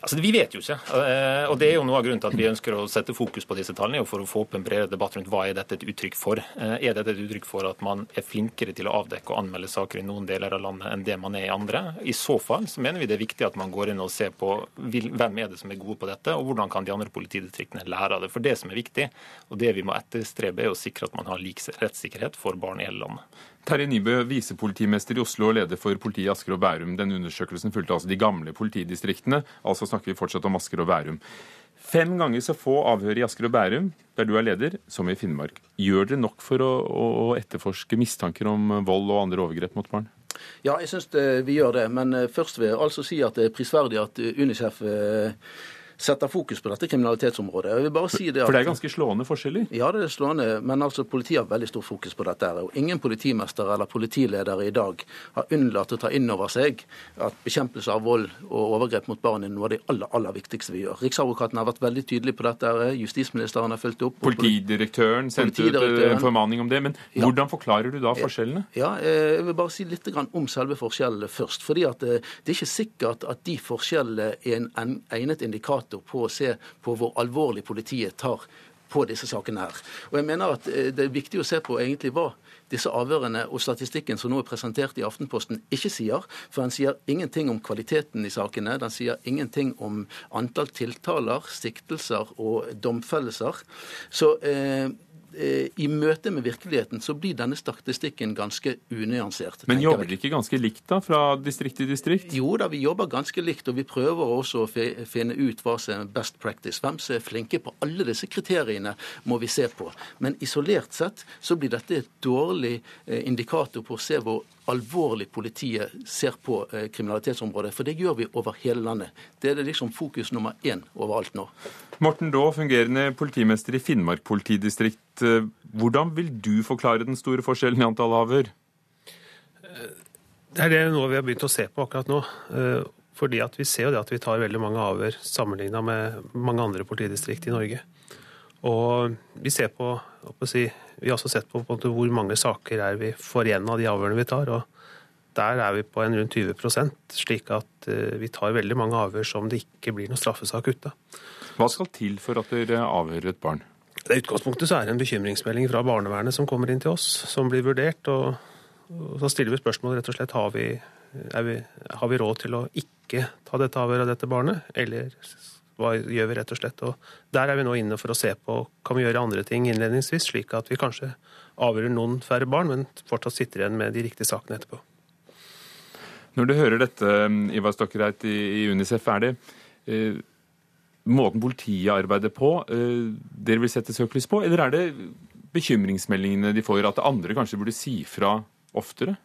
Altså, Vi vet jo ikke. Eh, og det er jo Noe av grunnen til at vi ønsker å sette fokus på disse tallene, for å få opp en bredere debatt rundt hva er dette et uttrykk for. Eh, er dette et uttrykk for at man er flinkere til å avdekke og anmelde saker i noen deler av landet enn det man er i andre? I så fall så mener vi det er viktig at man går inn og ser på hvem er det som er gode på dette, og hvordan kan de andre politidistriktene lære av det. For det som er viktig, og det vi må etterstrebe, er å sikre at man har lik rettssikkerhet for barn i hele landet. Terje Nybø, visepolitimester i Oslo og leder for politiet i Asker og Bærum. Den undersøkelsen fulgte altså de gamle politidistriktene, altså snakker vi fortsatt om Asker og Bærum. Fem ganger så få avhør i Asker og Bærum, der du er leder, som i Finnmark. Gjør dere nok for å, å etterforske mistanker om vold og andre overgrep mot barn? Ja, jeg syns vi gjør det. Men eh, først vil jeg altså si at det er prisverdig at Unicef setter fokus på dette kriminalitetsområdet. Jeg vil bare si det at, For det er ganske slående forskjeller? Ja, det er slående. Men altså, politiet har veldig stort fokus på dette. og Ingen politimester eller politiledere i dag har unnlatt å ta inn over seg at bekjempelse av vold og overgrep mot barn er noe av det aller, aller viktigste vi gjør. Riksadvokaten har vært veldig tydelig på dette. Justisministeren har fulgt opp. Politidirektøren sendte ut eh, en formaning om det. Men ja. hvordan forklarer du da forskjellene? Ja, eh, Jeg vil bare si litt om selve forskjellene først. fordi at eh, Det er ikke sikkert at de forskjellene er en egnet indikator indikator på å se på hvor alvorlig politiet tar på disse sakene her. Og jeg mener at eh, Det er viktig å se på egentlig hva disse avhørene og statistikken som nå er presentert i Aftenposten, ikke sier. For den sier ingenting om kvaliteten i sakene. Den sier ingenting om antall tiltaler, siktelser og domfellelser. Så Eh, i møte med virkeligheten så blir denne statistikken ganske unyansert. Men jobber dere ikke ganske likt da, fra distrikt til distrikt? Jo da, vi jobber ganske likt, og vi prøver også å finne ut hva som er best practice. Hvem som er flinke på alle disse kriteriene, må vi se på. Men isolert sett så blir dette et dårlig eh, indikator på å se hvor alvorlig politiet ser på eh, kriminalitetsområdet. For det gjør vi over hele landet. Det er det liksom fokus nummer én overalt nå. Morten Daa, fungerende politimester i Finnmark politidistrikt. Hvordan vil du forklare den store forskjellen i antall avhør? Det er det noe vi har begynt å se på akkurat nå. Fordi at Vi ser jo det at vi tar veldig mange avhør sammenligna med mange andre politidistrikt i Norge. Og Vi ser på, si, vi har også sett på, på hvor mange saker er vi får igjen av de avhørene vi tar. og Der er vi på en rundt 20% slik at vi tar veldig mange avhør som det ikke blir noen straffesak ut av. Hva skal til for at dere avhører et barn? I utgangspunktet så er det en bekymringsmelding fra barnevernet som kommer inn til oss, som blir vurdert. og, og Så stiller vi spørsmål rett og slett har vi, vi, har vi råd til å ikke ta dette avhøret av dette barnet, eller hva gjør vi rett og slett? Og Der er vi nå inne for å se på kan vi gjøre andre ting innledningsvis, slik at vi kanskje avhører noen færre barn, men fortsatt sitter igjen med de riktige sakene etterpå. Når du hører dette, Ivar Stokkereit i Unicef, er det eh, måten politiet arbeider på, eh, dere vil sette søkelys på? Eller er det bekymringsmeldingene de får, at andre kanskje burde si fra oftere?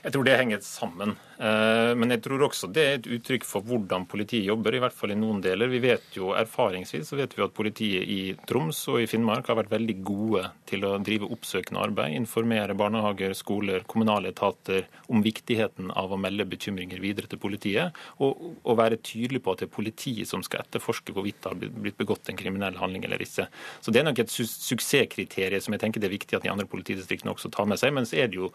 Jeg tror det henger sammen. Eh, men jeg tror også det er et uttrykk for hvordan politiet jobber, i hvert fall i noen deler. Vi vet jo Erfaringsvis så vet vi at politiet i Troms og i Finnmark har vært veldig gode til å drive oppsøkende arbeid, informere barnehager, skoler, kommunale etater om viktigheten av å melde bekymringer videre til politiet, og, og være tydelig på at det er politiet som skal etterforske hvorvidt det har blitt begått en kriminell handling eller ikke. Så Det er nok et su suksesskriterium som jeg tenker det er viktig at de andre politidistriktene også tar med seg. Men så er det jo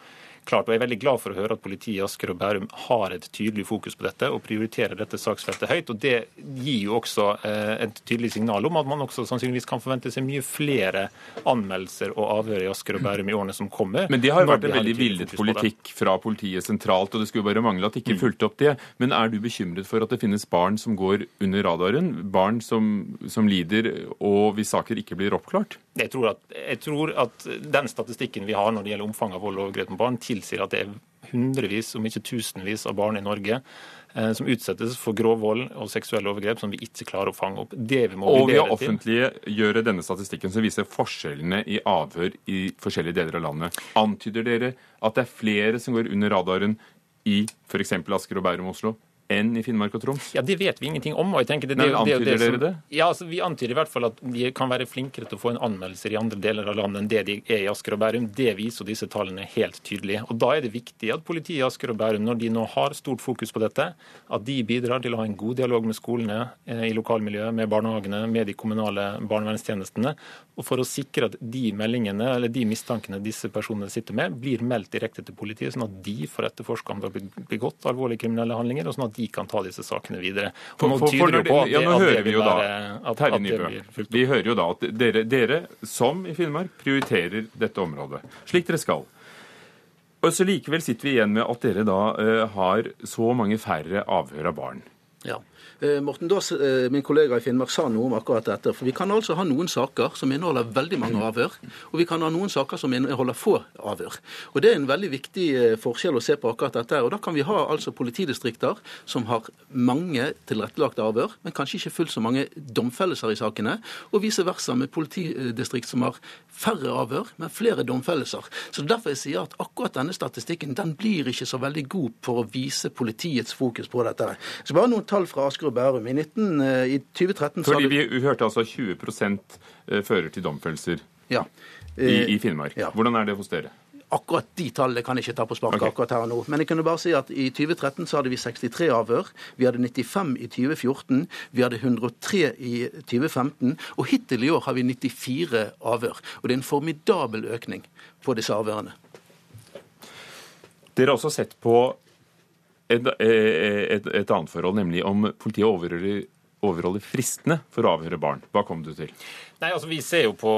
klart, og jeg er veldig glad for å høre at politiet i Asker og Bærum har et tydelig fokus på dette og prioriterer dette saksfeltet høyt. og Det gir jo også eh, et tydelig signal om at man også sannsynligvis kan forvente seg mye flere anmeldelser og avhør i Asker og Bærum i årene som kommer. Men det har jo vært en veldig villet politikk fra politiet sentralt, og det skulle bare mangle at de ikke mm. fulgte opp det. Men er du bekymret for at det finnes barn som går under radaren? Barn som, som lider, og hvis saker ikke blir oppklart? Jeg tror, at, jeg tror at den statistikken vi har når det gjelder omfang av vold og overgrep mot barn, tilsier at det er hundrevis, om ikke tusenvis, av barn i Norge eh, som utsettes for grov vold og seksuelle overgrep som vi ikke klarer å fange opp. Det vi må og ved å offentliggjøre denne statistikken som viser forskjellene i avhør i forskjellige deler av landet, antyder dere at det er flere som går under radaren i f.eks. Asker og Bærum Oslo enn i Finnmark og Troms? Ja, Det vet vi ingenting om. og jeg tenker det, det, Nei, Antyder det, dere det? Ja, altså, Vi antyder i hvert fall at de kan være flinkere til å få en anmeldelser i andre deler av landet enn det de er i Asker og Bærum. Det viser disse tallene helt tydelig. Og Da er det viktig at politiet i Asker og Bærum, når de nå har stort fokus på dette, at de bidrar til å ha en god dialog med skolene eh, i lokalmiljøet, med barnehagene, med de kommunale barnevernstjenestene, og for å sikre at de meldingene eller de mistankene disse personene sitter med, blir meldt direkte til politiet, sånn at de får etterforske om det har blitt begått alvorlige kriminelle handlinger. og sånn at de kan ta disse sakene videre. For, for, for, for det, ja, nå hører vi jo da, at, Terje Nybø, vi hører jo da at dere, dere, som i Finnmark, prioriterer dette området slik dere skal. Og så Likevel sitter vi igjen med at dere da uh, har så mange færre avhør av barn. Ja. Eh, Morten Daas, eh, min kollega i Finnmark, sa noe om akkurat dette. For Vi kan altså ha noen saker som inneholder veldig mange avhør, og vi kan ha noen saker som inneholder få avhør. Og Det er en veldig viktig eh, forskjell å se på akkurat dette. Og Da kan vi ha altså politidistrikter som har mange tilrettelagte avhør, men kanskje ikke fullt så mange domfellelser i sakene, og vice versa med politidistrikt som har færre avhør, men flere domfellelser. Så Derfor jeg sier at akkurat denne statistikken den blir ikke så veldig god for å vise politiets fokus på dette. Så bare noen tall fra Asker og Bærum. I, 19, eh, i 2013 Fordi vi, vi hørte altså 20 eh, fører til domfellelser ja. i, i, Finnmark. Ja. Hvordan er det hos dere? Akkurat de tallene kan jeg ikke ta på sparket okay. akkurat her og nå. Men jeg kunne bare si at i 2013 så hadde vi 63 avhør. Vi hadde 95 i 2014. Vi hadde 103 i 2015. Og hittil i år har vi 94 avhør. Og det er en formidabel økning på disse avhørene. Dere har også sett på et, et, et, annet forhold, nemlig om politiet overholder, overholder fristene for å avhøre barn. Hva kom du til? Nei, altså Vi ser jo på,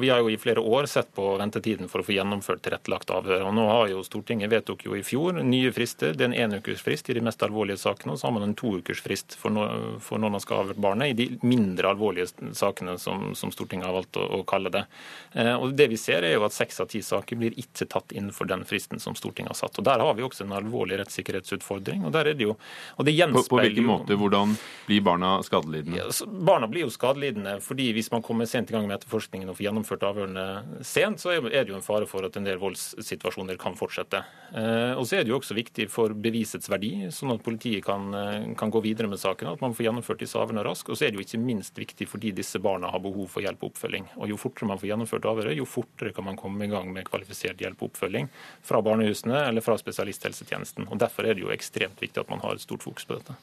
vi har jo i flere år sett på ventetiden for å få gjennomført tilrettelagt avhør. og nå har jo Stortinget vedtok jo i fjor nye frister. Det er en enukersfrist i de mest alvorlige sakene, og så har man en toukersfrist for, no, for når man skal avhøre barnet i de mindre alvorlige sakene, som, som Stortinget har valgt å, å kalle det. Eh, og det vi ser er jo at Seks av ti saker blir ikke tatt innenfor den fristen som Stortinget har satt. Og Der har vi også en alvorlig rettssikkerhetsutfordring. og der er det jo, og det på, på hvilken måte? Hvordan blir barna skadelidende? Ja, barna blir jo skadelidende fordi vi hvis man kommer sent i gang med etterforskningen og får gjennomført avhørene sent, så er det jo en fare for at en del voldssituasjoner kan fortsette. Eh, og så er det jo også viktig for bevisets verdi, sånn at politiet kan, eh, kan gå videre med saken, at man får gjennomført disse avhørene raskt. Og så er det jo ikke minst viktig fordi disse barna har behov for hjelp og oppfølging. Og jo fortere man får gjennomført avhøret, jo fortere kan man komme i gang med kvalifisert hjelp og oppfølging fra barnehusene eller fra spesialisthelsetjenesten. Og Derfor er det jo ekstremt viktig at man har et stort fokus på dette.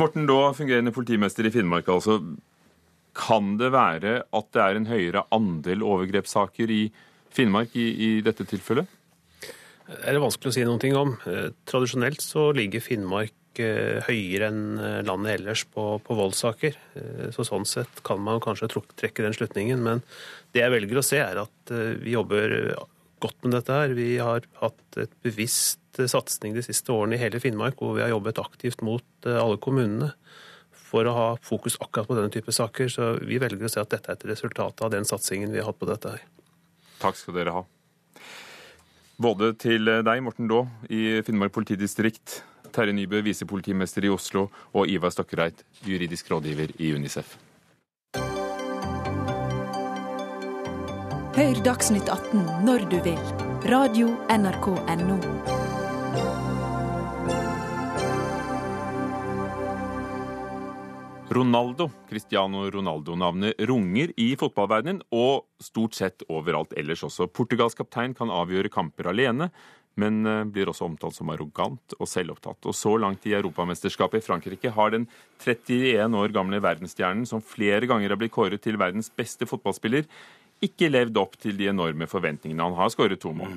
Morten Daa, fungerende politimester i Finnmark. altså. Kan det være at det er en høyere andel overgrepssaker i Finnmark i, i dette tilfellet? Det er vanskelig å si noe om. Eh, tradisjonelt så ligger Finnmark eh, høyere enn eh, landet ellers på, på, voldssaker. Så sånn sett kan man kanskje trekke den slutningen. Men det jeg velger å se, er at vi jobber godt med dette her. Vi har hatt et bevisst satsing de siste årene i hele Finnmark, hvor vi har jobbet aktivt mot alle kommunene for å ha fokus akkurat på denne type saker. Så vi velger å se at dette er et resultat av den satsingen vi har hatt på dette her. Takk skal dere ha. Både til deg, Morten Daa i Finnmark politidistrikt, Terje Nybø, visepolitimester i Oslo, og Ivar Stokkereit, juridisk rådgiver i Unicef. Hør Dagsnytt 18 når du vil. Radio NRK Radio.nrk.no. Ronaldo, Cristiano Ronaldo-navnet runger i fotballverdenen og stort sett overalt ellers også. Portugals kaptein kan avgjøre kamper alene, men eh, blir også omtalt som arrogant og selvopptatt. Og så langt i Europamesterskapet i Frankrike har den 31 år gamle verdensstjernen, som flere ganger har blitt kåret til verdens beste fotballspiller, ikke levd opp til de enorme forventningene. Han har skåret to mål.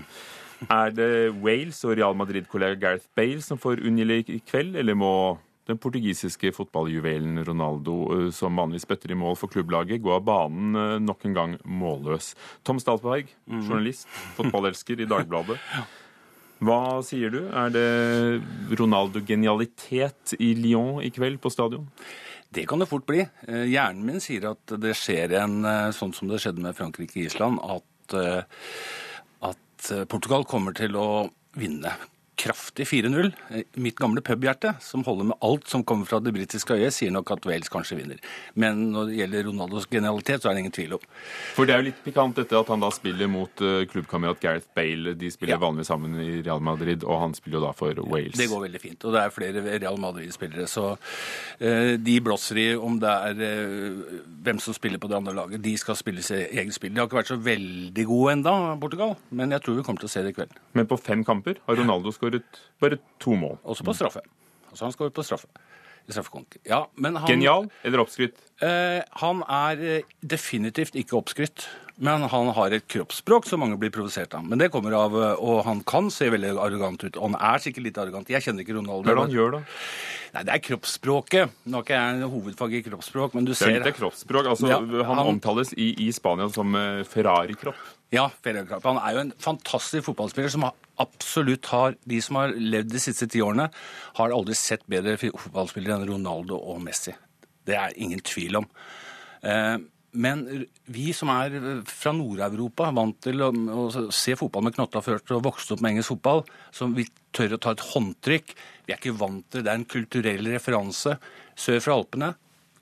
Er det Wales og Real Madrid-kollega Gareth Bale som får unngjelde i kveld, eller må den portugisiske fotballjuvelen Ronaldo, eh, som vanligvis bøtter i mål for klubblaget, gå av banen eh, nok en gang målløs. Tom Stalsberg, mhm. journalist, fotballelsker i Dagbladet. Hva sier du? Er det Ronaldo-genialitet i Lyon i kveld på stadion? Det kan det fort bli. Eh, hjernen min sier at det skjer en sånn som det skjedde med Frankrike-Island, at, at Portugal kommer til å vinne kraftig 4-0. Mitt gamle pubhjerte, som holder med alt som kommer fra det britiske øyet, sier nok at Wales kanskje vinner. Men når det gjelder Ronaldos genialitet, så er det ingen tvil om. For det er jo litt pikant dette at han da spiller mot uh, klubbkamerat Gareth Bale. De spiller ja. vanligvis sammen i Real Madrid, og han spiller jo da for Wales. Det går veldig fint. Og det er flere Real Madrid-spillere, så uh, de blåser i om det er uh, hvem som spiller på det andre laget. De skal spille sitt eget spill. De har ikke vært så veldig gode enda, Portugal, men jeg tror vi kommer til å se det i kveld. Men på fem kamper har Ronaldo skåret bare to mål. Også på straffe. Altså han skåret på straffe. Ja, han, Genial eller oppskrytt? Eh, han er eh, definitivt ikke oppskrytt. Men han har et kroppsspråk som mange blir provosert av. Men det kommer av, eh, Og han kan se veldig arrogant ut. Og han er sikkert litt arrogant. Jeg kjenner ikke Ronaldo. Hva er det han gjør, da? Nei, Det er kroppsspråket. Nå har ikke jeg hovedfag i kroppsspråk, men du ser Det er kroppsspråk. Altså, ja, han, han, omtales i, i Spania som Ferrari-kropp. Ja, Han er jo en fantastisk fotballspiller som absolutt har De som har levd de siste ti årene, har aldri sett bedre fotballspillere enn Ronaldo og Messi. Det er ingen tvil om. Eh, men vi som er fra Nord-Europa, vant til å, se fotball med knotta ført og vokste opp med engelsk fotball, som vi tør å ta et håndtrykk. Vi er ikke vant til det. Det er en kulturell referanse sør fra Alpene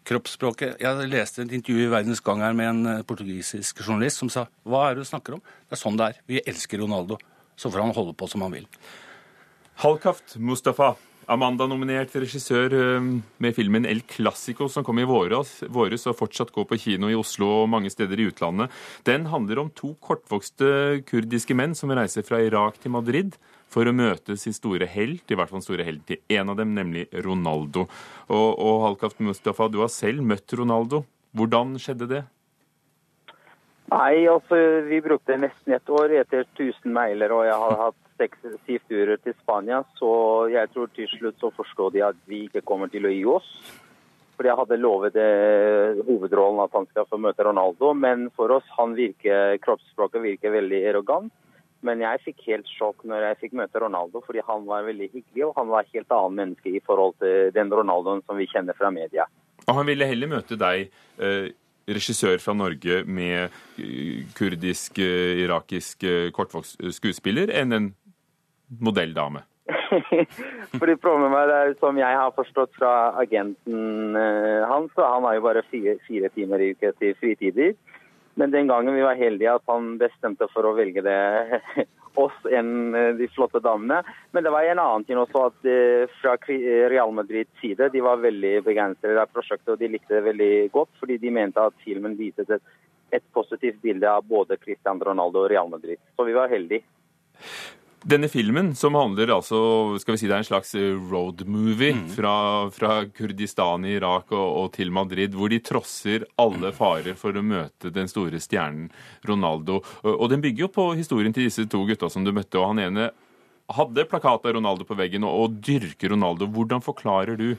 kroppsspråket Jeg leste et intervju i Verdens Gang her med en eh, portugisisk journalist som sa hva er det du snakker om? Det er sånn det er. Vi elsker Ronaldo. Så får han holde på som han vil. Halkaft Mustafa. Amanda-nominert regissør eh, med filmen El Clásico, som kom i våres, våres og fortsatt går på kino i Oslo og mange steder i utlandet. Den handler om to kortvokste kurdiske menn som reiser fra Irak til Madrid for å møte sin store helt, i hvert fall store helt til en av dem, nemlig Ronaldo. Og, og Halkaft Mustafa, du har selv møtt Ronaldo. Hvordan skjedde det? Nei, altså Vi brukte nesten et år etter 1000 mailer, og jeg har hatt seks-syv turer til Spania. Så jeg tror til slutt så forstår de at vi ikke kommer til å gi oss. For jeg hadde lovet eh, hovedrollen at han skal få møte Ronaldo. Men for oss, han virker, kroppsspråket virker veldig arrogant. Men jeg fikk helt sjokk når jeg fikk møte Ronaldo, fordi han var veldig hyggelig, og han var et helt annet menneske i forhold til den Ronaldoen som vi kjenner fra media. Og han ville heller møte deg, eh, regissør fra Norge med eh, kurdisk, eh, irakisk kortvokst skuespiller, enn en modelldame? Fordi problemet er, som jeg har forstått fra agenten hans, og han har jo bare fire, fire timer i uke til fritider. Men den gangen vi var heldige at han bestemte for å velge det oss enn eh, de flotte damene. Men det var en annen ting også at eh, fra Real Madrids side de var veldig begeistret av prosjektet, og de likte det veldig godt, fordi de mente at filmen viste et, et positivt bilde av både Cristiano Ronaldo og Real Madrid. Så vi var heldige. Denne filmen, som handler altså, skal vi si det er en slags road movie fra, fra Kurdistan i Irak og, og til Madrid, hvor de trosser alle farer for å møte den store stjernen Ronaldo. Og, og den bygger jo på historien til disse to gutta som du møtte, og han ene hadde plakat av Ronaldo på veggen og, og dyrker Ronaldo. Hvordan forklarer du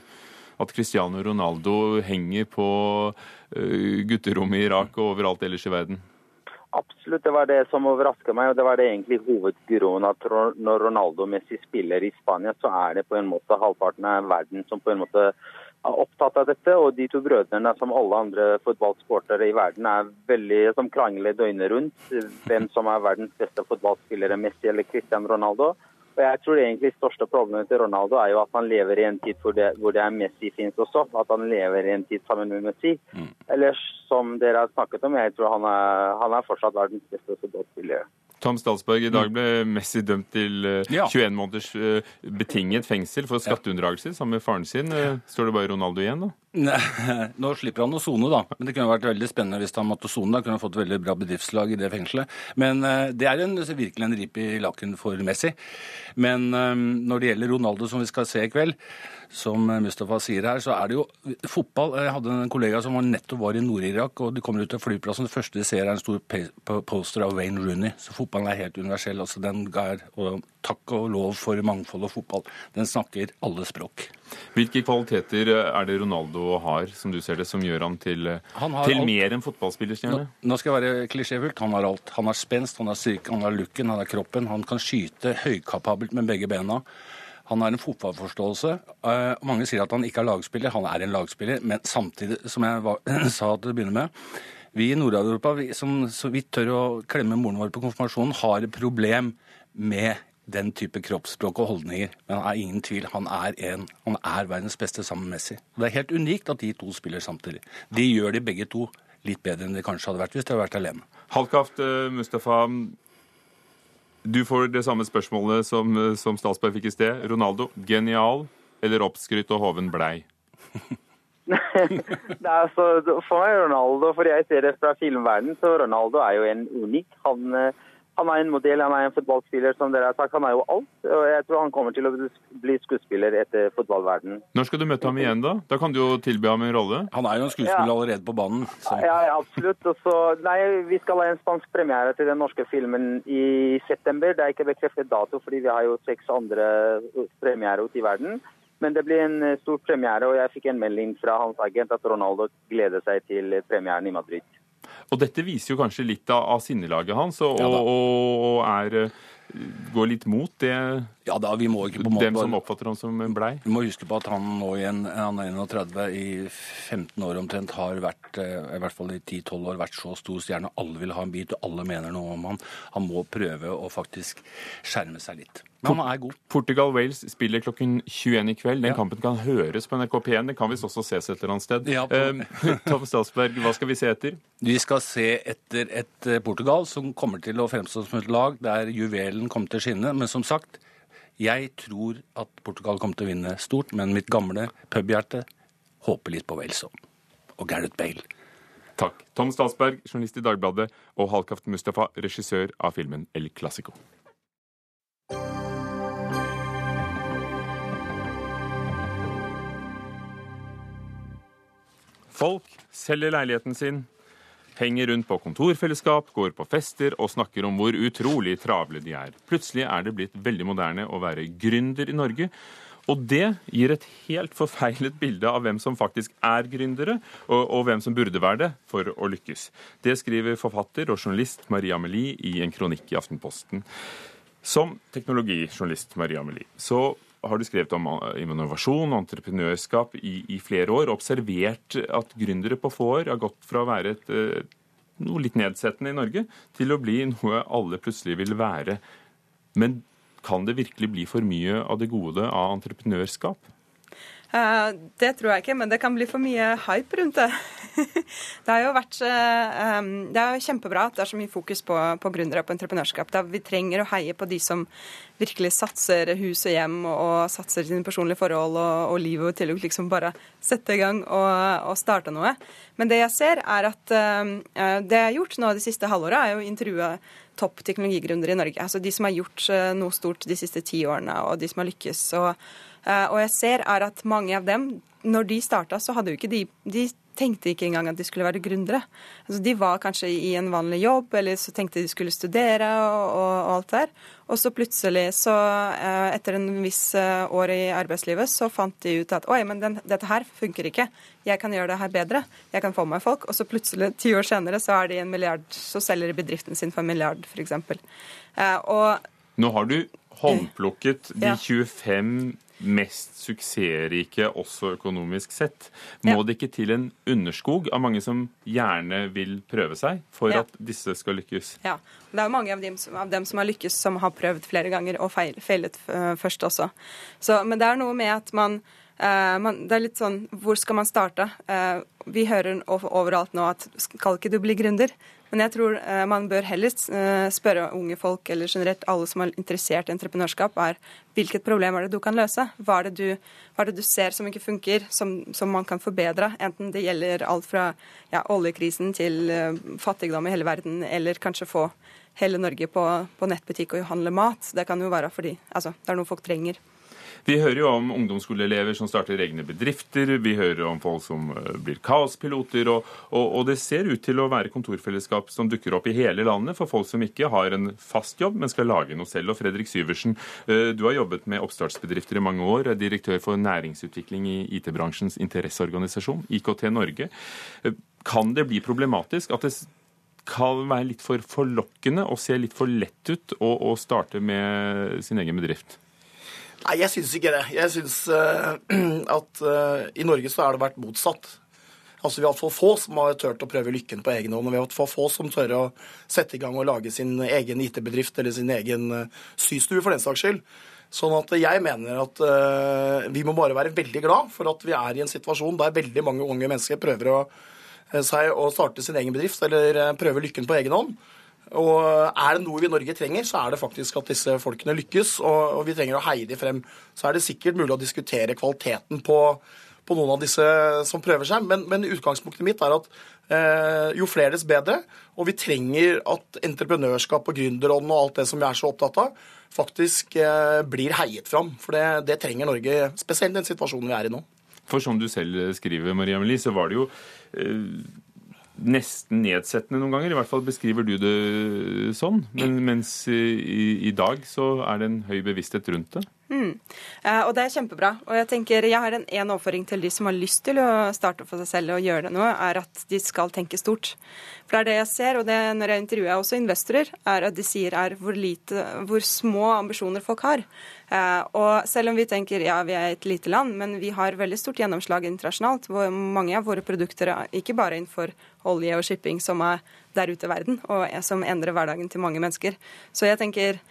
at Cristiano Ronaldo henger på uh, gutterommet i Irak og overalt ellers i verden? Absolutt, det var det som overraska meg, og det var det egentlig hovedgrunnen at når Ronaldo Messi spiller i Spania, så er det på en måte halvparten av verden som på en måte er opptatt av dette. Og de to brødrene, som alle andre fotballsportere i verden, er veldig som krangler døgnet rundt. Hvem som er verdens beste fotballspillere, Messi eller Cristiano Ronaldo. Og jeg tror egentlig største problemet til Ronaldo er jo at han lever i en tid hvor det, hvor det er Messi finnes også. At han lever i en tid sammen med Messi. Ellers, som dere har snakket om, jeg tror han er, han er fortsatt verdens beste fotballspiller. Tom Stalsberg, i dag ble Messi dømt til eh, 21 måneders eh, betinget fengsel for skatteunndragelse sammen med faren sin. Eh, Står det bare Ronaldo igjen, da? Nei, Nå slipper han å sone, da. Men det kunne vært veldig spennende hvis han måtte sone. Da kunne han fått veldig bra bedriftslag i det fengselet. Men eh, det er en, virkelig en rip i lakken for Messi. Men eh, når det gjelder Ronaldo, som vi skal se i kveld, som eh, Mustafa sier her, så er det jo fotball. Jeg hadde en kollega som var nettopp var i Nord-Irak, og de kommer ut av flyplassen. Det første de ser, er en stor poster av Wayne Rooney. Så fotballen er helt universell. Altså, den er, og takk og lov for mangfold og fotball. Den snakker alle språk. Hvilke kvaliteter eh, er det Ronaldo har, som du ser det, som gjør ham til, eh, Han til mer enn Nå, nå skal jeg være klisjéfullt. Han har alt. Han har spenst, han har styrke, han har looken, han har kroppen. Han kan skyte høykapabelt med begge bena. Han har en fotballforståelse. Eh, mange sier at han ikke er lagspiller. Han er en lagspiller, men samtidig, som jeg var, sa til å begynne med Vi i Nord-Europa som så vidt tør å klemme moren vår på konfirmasjonen, har et problem med den type kroppsspråk og holdninger. Men han er ingen tvil. Han er, en, han er verdens beste sammen med Messi. Og det er helt unikt at de to spiller samtidig. De gjør de begge to litt bedre enn de kanskje hadde vært hvis de hadde vært alene. Halvkaft, eh, Mustafa. Du får det samme spørsmålet som, eh, som Statsberg fikk i sted. Ronaldo, genial eller oppskrytt og hoven blei? Nei, altså, for meg er Ronaldo, for jeg ser det fra filmverdenen, så Ronaldo er jo en unik. Han, eh, han er en modell, han er en fotballspiller, som dere har sagt. Han er jo alt. Og jeg tror han kommer til å bli skuespiller etter fotballverdenen. Når skal du møte ham igjen, da? Da kan du jo tilby ham en rolle. Han er jo en skuespiller allerede på banen. Så. Ja, ja, absolutt. Og så, nei, vi skal ha en spansk premiere til den norske filmen i september. Det er ikke bekreftet dato, fordi vi har jo seks andre premierer ute i verden. Men det blir en eh, stor premiere, og jeg fikk en melding fra hans agent at Ronaldo gleder seg til premieren i Madrid. Og dette viser jo kanskje litt av, av sinnelaget hans, og, Ja og, og er eh, går litt mot det Ja da, vi må ikke på en måte dem som oppfatter ham som en blei. Vi må huske på at han nå i en, han er 31, i 15 år omtrent, har vært, eh, i hvert fall i 10-12 år, vært så stor stjerne. Alle vil ha en bit, og alle mener noe om han. Han må prøve å faktisk skjerme seg litt. Men han er god. Portugal-Wales spiller klokken 21 i kveld. Den kampen kan høres på NRK P1. Den kan visst også ses et eller annet sted. Ja, Eh, Tom Stalsberg, hva skal vi se etter? Vi skal se etter et eh, Portugal som kommer til å fremstå som et lag der juvelen kommer til å skinne. Men som sagt, jeg tror at Portugal kommer til å vinne stort, men mitt gamle pubhjerte håper litt på Wales òg. Og Gareth Bale. Takk. Tom Stalsberg, journalist i Dagbladet, og Halkaft Mustafa, regissør av filmen El Clásico. Folk selger leiligheten sin, henger rundt på kontorfellesskap, går på fester og snakker om hvor utrolig travle de er. Plutselig er det blitt veldig moderne å være gründer i Norge. Og det gir et helt forfeilet bilde av hvem som faktisk er gründere, og, og hvem som burde være det for å lykkes. Det skriver forfatter og journalist Maria Amelie i en kronikk i Aftenposten. Som teknologijournalist Maria Amelie, så har du skrevet om innovasjon og entreprenørskap i, i flere år, observert at gründere på få år har gått fra å være et, eh, noe litt nedsettende i Norge, til å bli noe alle plutselig vil være. Men kan det virkelig bli for mye av det gode av entreprenørskap? Eh, det tror jeg ikke, men det kan bli for mye hype rundt det. det har jo vært eh, Det er jo kjempebra at det er så mye fokus på, på gründere og på entreprenørskap. Da vi trenger å heie på de som virkelig satser hus og hjem og satser sine personlige forhold og, og livet til å liksom bare sette i gang og, og, starte noe. Men det jeg ser, er at uh, det jeg har gjort nå det siste halvåret, er å intervjue topp teknologigründere i Norge. Altså de som har gjort noe stort de siste ti årene, og de som har lykkes. og Eh, og jeg ser er at mange av dem, når de starta, så hadde jo ikke de De tenkte ikke engang at de skulle være gründere. Altså, de var kanskje i en vanlig jobb, eller så tenkte de skulle studere og, og, og alt der. Og så plutselig, så eh, etter en viss eh, år i arbeidslivet, så fant de ut at oi, men den, dette her funker ikke. Jeg kan gjøre det her bedre. Jeg kan få meg folk. Og så plutselig, ti år senere, så er de en milliard, så selger de bedriften sin for en milliard, f.eks. Og Nå har du håndplukket de 25 mest suksessrike også økonomisk sett. Må ja. det ikke til en underskog av mange som gjerne vil prøve seg for ja. at disse skal lykkes? Ja, det er jo mange av dem, av dem, som har lykkes, som har prøvd flere ganger og feil, feilet uh, først også. Så, men det er noe med at man, man, Det er litt sånn Hvor skal man starte? Uh, vi hører overalt nå at skal ikke du bli gründer? Men jeg tror eh, man bør heller eh, spørre unge folk, eller generelt alle som er interessert i entreprenørskap, er hvilket problem er det du kan løse? Hva er det du, er det du ser som ikke funker, som, som, man kan forbedre? Enten det gjelder alt fra ja, oljekrisen til fattigdom i hele verden, eller kanskje få hele Norge på, på nettbutikk og handle mat. Det kan jo være fordi altså, det er noe folk trenger. Vi hører jo om ungdomsskoleelever som starter egne bedrifter, vi hører om folk som eh, blir kaospiloter, og, og, og, det ser ut til å være kontorfellesskap som dukker opp i hele landet for folk som ikke har en fast jobb, men skal lage noe selv. Og Fredrik Syversen, eh, du har jobbet med oppstartsbedrifter i mange år, er direktør for næringsutvikling i IT-bransjens interesseorganisasjon, IKT Norge. Eh, kan det bli problematisk at det kan være litt for forlokkende og se litt for lett ut å, å starte med sin egen bedrift? Nei, jeg syns ikke det. Jeg syns uh, at uh, i Norge så har det vært motsatt. Altså Vi har hatt for få som har turt å prøve lykken på egen hånd. Og vi har hatt for få som tør å sette i gang og lage sin egen IT-bedrift eller sin egen uh, systue, for den saks skyld. Sånn at jeg mener at uh, vi må bare være veldig glad for at vi er i en situasjon der veldig mange unge mennesker prøver å, seg å starte sin egen bedrift eller prøve lykken på egen hånd. Og er det noe vi i Norge trenger, så er det faktisk at disse folkene lykkes. Og, vi trenger å heie dem frem. Så er det sikkert mulig å diskutere kvaliteten på, på noen av disse som prøver seg, men, men utgangspunktet mitt er at eh, jo flere, dess bedre. Og vi trenger at entreprenørskap og gründerånd og alt det som vi er så opptatt av, faktisk eh, blir heiet fram. For det, det trenger Norge, spesielt den situasjonen vi er i nå. For som du selv skriver, Maria Melie, så var det jo eh, nesten nedsettende noen ganger. I hvert fall beskriver du det sånn. Men, mens i, i, dag så er det en høy bevissthet rundt det. Mm. Eh, og det er kjempebra. Og jeg tenker, jeg har en, en overføring til de som har lyst til å starte for seg selv og gjøre det nå, er at de skal tenke stort. For det er det jeg ser, og det når jeg intervjuer også investorer, er at de sier er hvor, lite, hvor små ambisjoner folk har. Eh, og selv om vi tenker ja, vi er et lite land, men vi har veldig stort gjennomslag internasjonalt. hvor Mange av våre produkter, er ikke bare innenfor olje og shipping, som er der ute i verden, og som endrer hverdagen til mange mennesker. Så jeg tenker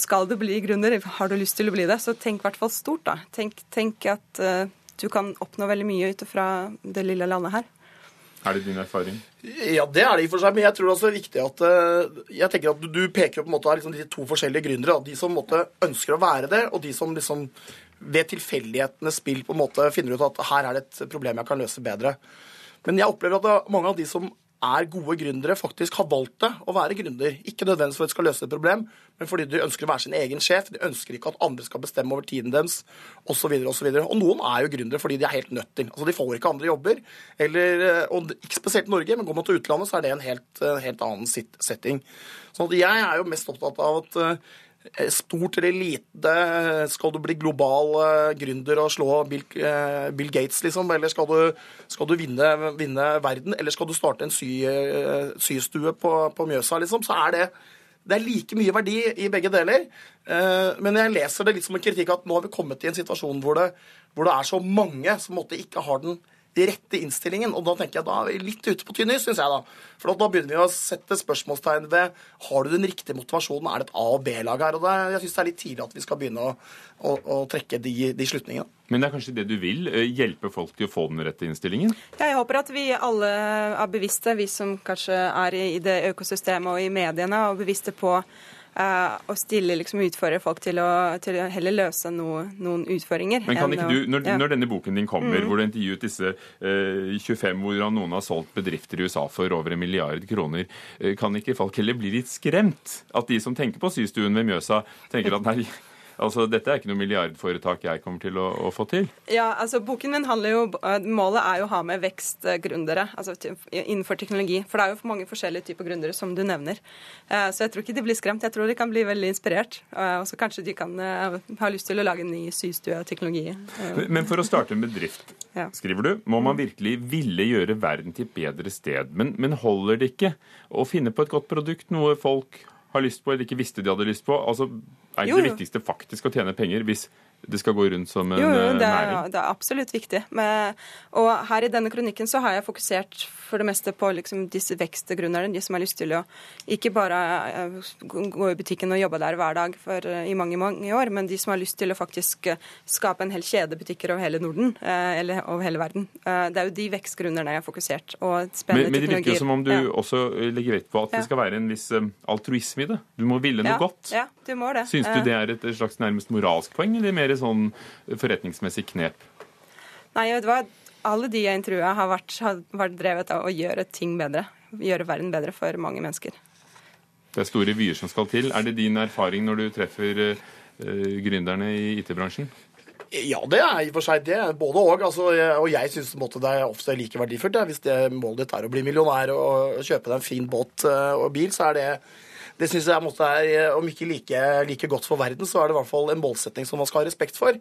skal du bli gründer, har du lyst til å bli det, så tenk i hvert fall stort, da. Tenk, tenk at uh, du kan oppnå veldig mye ut fra det lille landet her. Er det din erfaring? Ja, det er det i og for seg. Men jeg tror også det er viktig at uh, jeg tenker at du, peker på en måte liksom de to forskjellige gründere. De som måte, ønsker å være det, og de som liksom ved tilfeldighetenes spill på en måte finner ut at her er det et problem jeg kan løse bedre. Men jeg opplever at mange av de som er gode gründere, faktisk har valgt det å være gründer. Ikke nødvendigvis for at de skal løse et problem, men fordi de ønsker å være sin egen sjef. De ønsker ikke at andre skal bestemme over tiden deres, osv. osv. Og, og noen er jo gründere fordi de er helt nødt til. Altså, De får ikke andre jobber. Eller, og Ikke spesielt Norge, men går man til utlandet, så er det en helt, helt annen setting. Så jeg er jo mest opptatt av at Eh, stort eller lite? Skal du bli global uh, gründer og slå Bill, Bill Gates, liksom? Eller skal du, skal du vinne, vinne, verden? Eller skal du starte en sy, systue på, på, Mjøsa, liksom? Så er det det er like mye verdi i begge deler. Men jeg leser det litt som en kritikk at nå har vi kommet i en situasjon hvor det, hvor det er så mange som måtte ikke har den rette innstillingen. Og da tenker jeg da er vi litt ute på tynn is, syns jeg da. For da begynner vi å sette spørsmålstegn ved har du den riktige motivasjonen, er det et A- og B-lag her? Og det, jeg syns det er litt tidlig at vi skal begynne å, å, å trekke de, de slutningene. Men det er kanskje det du vil? eh, Hjelpe folk til å få den rette innstillingen? Ja, jeg håper at vi alle er bevisste, vi som kanskje er i det økosystemet og i mediene, og bevisste på eh, å stille liksom utfordre folk til å, til å heller løse no, noen utfordringer. Men kan ikke du, når, ja. når denne boken din kommer, mm. hvor du intervjuet disse eh, 25 hvordan noen har solgt bedrifter i USA for over en milliard kroner, eh, kan ikke folk heller bli litt skremt? At de som tenker på systuen ved Mjøsa, tenker at nei, altså dette er ikke noe milliardforetak jeg kommer til å, å få til? Ja, altså Boken min handler jo, eh, Målet er jo å ha med vekstgründere altså innenfor teknologi. For det er jo mange forskjellige typer gründere, som du nevner. Eh, Så jeg tror ikke de blir skremt. Jeg tror de kan bli veldig inspirert. eh, Og så kanskje de kan ha lyst til å lage en ny systue av teknologi. Men for å starte en bedrift, Ja. skriver du, må man virkelig ville gjøre verden til et bedre sted. Men, men holder det ikke å finne på et godt produkt, noe folk har lyst på eller ikke visste de hadde lyst på? Altså, Er ikke Jo, det viktigste faktisk å tjene penger hvis det skal gå rundt som en Jo, jo, det det næring? er, det er absolutt viktig. Men, og her i denne kronikken så har jeg fokusert for det meste på liksom disse vekstgrunnerne, de som har lyst til å ikke bare eh, gå i butikken og jobbe der hver dag for, eh, i mange mange år, men de som har lyst til å faktisk eh, skape en hel kjede butikker over hele Norden, eh, eller over hele verden. Eh, Det er jo de vekstgrunnerne jeg har fokusert, og spennende Men, men det virker jo som om du Ja. også eh, legger vekt på at Ja. det skal være en viss eh, altruisme i det. Du må ville noe ja, godt. Ja, du må det. Syns du Eh, det er et slags nærmest moralsk poeng, eller mer sånn forretningsmessig knep? Nei, vet du hva? Alle de jeg intervjua, har har vært drevet av å gjøre ting bedre. Gjøre verden bedre for mange mennesker. Det er store vyer som skal til. Er det din erfaring når du treffer eh, gründerne i IT-bransjen? Ja, det er i og for seg det. Både og. Altså, og jeg syns det er ofte like verdifullt. Ja. Hvis det målet ditt er å bli millionær og, og kjøpe deg en fin båt eh, og bil, så er det det synes jeg måtte er, Om ikke like, like godt for verden, så er det i hvert fall en målsetting som man skal ha respekt for.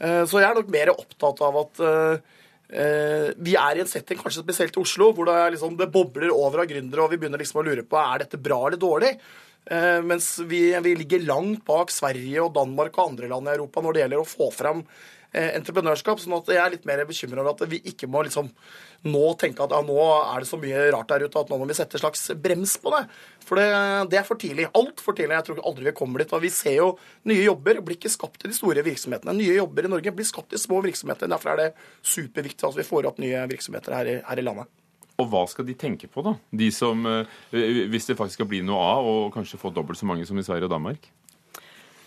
Eh, Så jeg er nok mer opptatt av at eh, eh, vi er i en setting, kanskje spesielt i Oslo, hvor det, liksom, det bobler over av gründere, og vi begynner liksom å lure på er dette bra eller dårlig. Eh, mens vi, vi ligger langt bak Sverige og Danmark og andre land i Europa når det gjelder å få frem eh, entreprenørskap. sånn at jeg er litt mer bekymra over at vi ikke må liksom nå tenke at ja, nå er det så mye rart der ute at nå må vi sette en slags brems på det. For det, det er for tidlig. Altfor tidlig. Jeg tror aldri vi kommer dit. Og vi ser jo nye jobber blir ikke skapt i de store virksomhetene. Nye jobber i Norge blir skapt i små virksomheter. Derfor er det superviktig at vi får opp nye virksomheter her i, her i landet. Og hva skal de tenke på, da? De som, eh, hvis det faktisk skal bli noe av, og kanskje få dobbelt så mange som i Sverige og Danmark?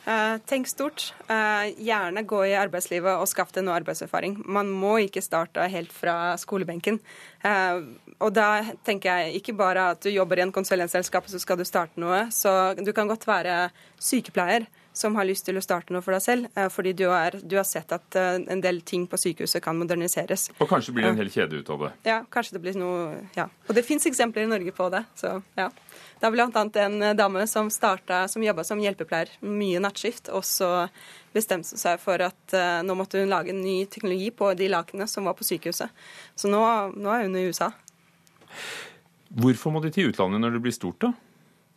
Eh, tenk stort. Eh, gjerne gå i arbeidslivet og skaff deg noe arbeidserfaring. Man må ikke starte helt fra skolebenken. Eh, og da tenker jeg ikke bare at du jobber i en konsulentselskap, så skal du starte noe. Så du kan godt være sykepleier som har lyst til å starte noe for deg selv, fordi du, er, du har sett at eh, en del ting på sykehuset kan moderniseres. Og kanskje blir det en hel kjede ut av det. Ja, kanskje det blir noe Ja. Og det fins eksempler i Norge på det. Så ja. Det er annet en eh, dame som starta, som jobba som hjelpepleier, mye nattskift, og så bestemte hun seg for at eh, nå måtte hun lage en ny teknologi på de lakenene som var på sykehuset. Så nå, nå er hun i USA. Hvorfor må de til utlandet når det blir stort, da?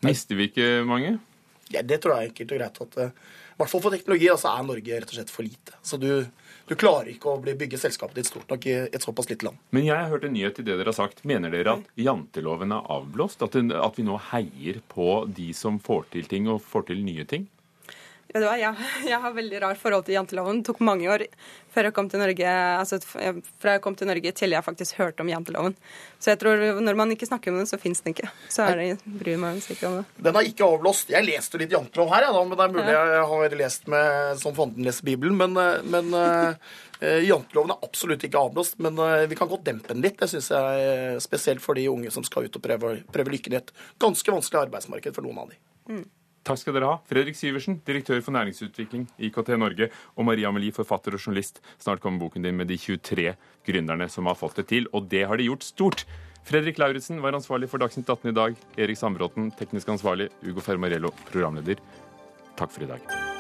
Mister vi ikke mange? Ja, det tror jeg er enkelt og greit at eh, I hvert fall for teknologi altså, er Norge rett og slett for lite. Så du, du klarer ikke å bygge selskapet ditt stort nok i et såpass lite land. Men jeg har hørt en nyhet i det dere har sagt. Mener dere at janteloven er avblåst? At, at vi nå heier på de som får til ting, og får til nye ting? Vet du hva, jeg, jeg har veldig rart forhold til janteloven. Det tok mange år før jeg kom til Norge, altså fra jeg kom til Norge til jeg faktisk hørte om janteloven. Så jeg tror når man ikke snakker om den, så fins den ikke. Så er det, bryr man seg ikke om det. Den er ikke avblåst. Jeg leste litt jantelov her, ja, da, men det er mulig jeg har lest med som fanden leser Bibelen. Men, eh, men eh, janteloven er absolutt ikke avblåst. Men eh, vi kan godt dempe den litt. Det syns jeg er spesielt for de unge som skal ut og prøve, prøve lykken i et ganske vanskelig arbeidsmarked for noen av de. Takk skal dere ha. Fredrik Syversen, direktør for næringsutvikling i IKT Norge, og Maria Amelie, forfatter og journalist. Snart kommer boken din med de 23 gründerne som har fått det til, og det har de gjort stort. Fredrik Lauritzen var ansvarlig for Dagsnytt 18 i dag. Erik Sambråten, teknisk ansvarlig. Ugo Fermarello, programleder. Takk for i dag.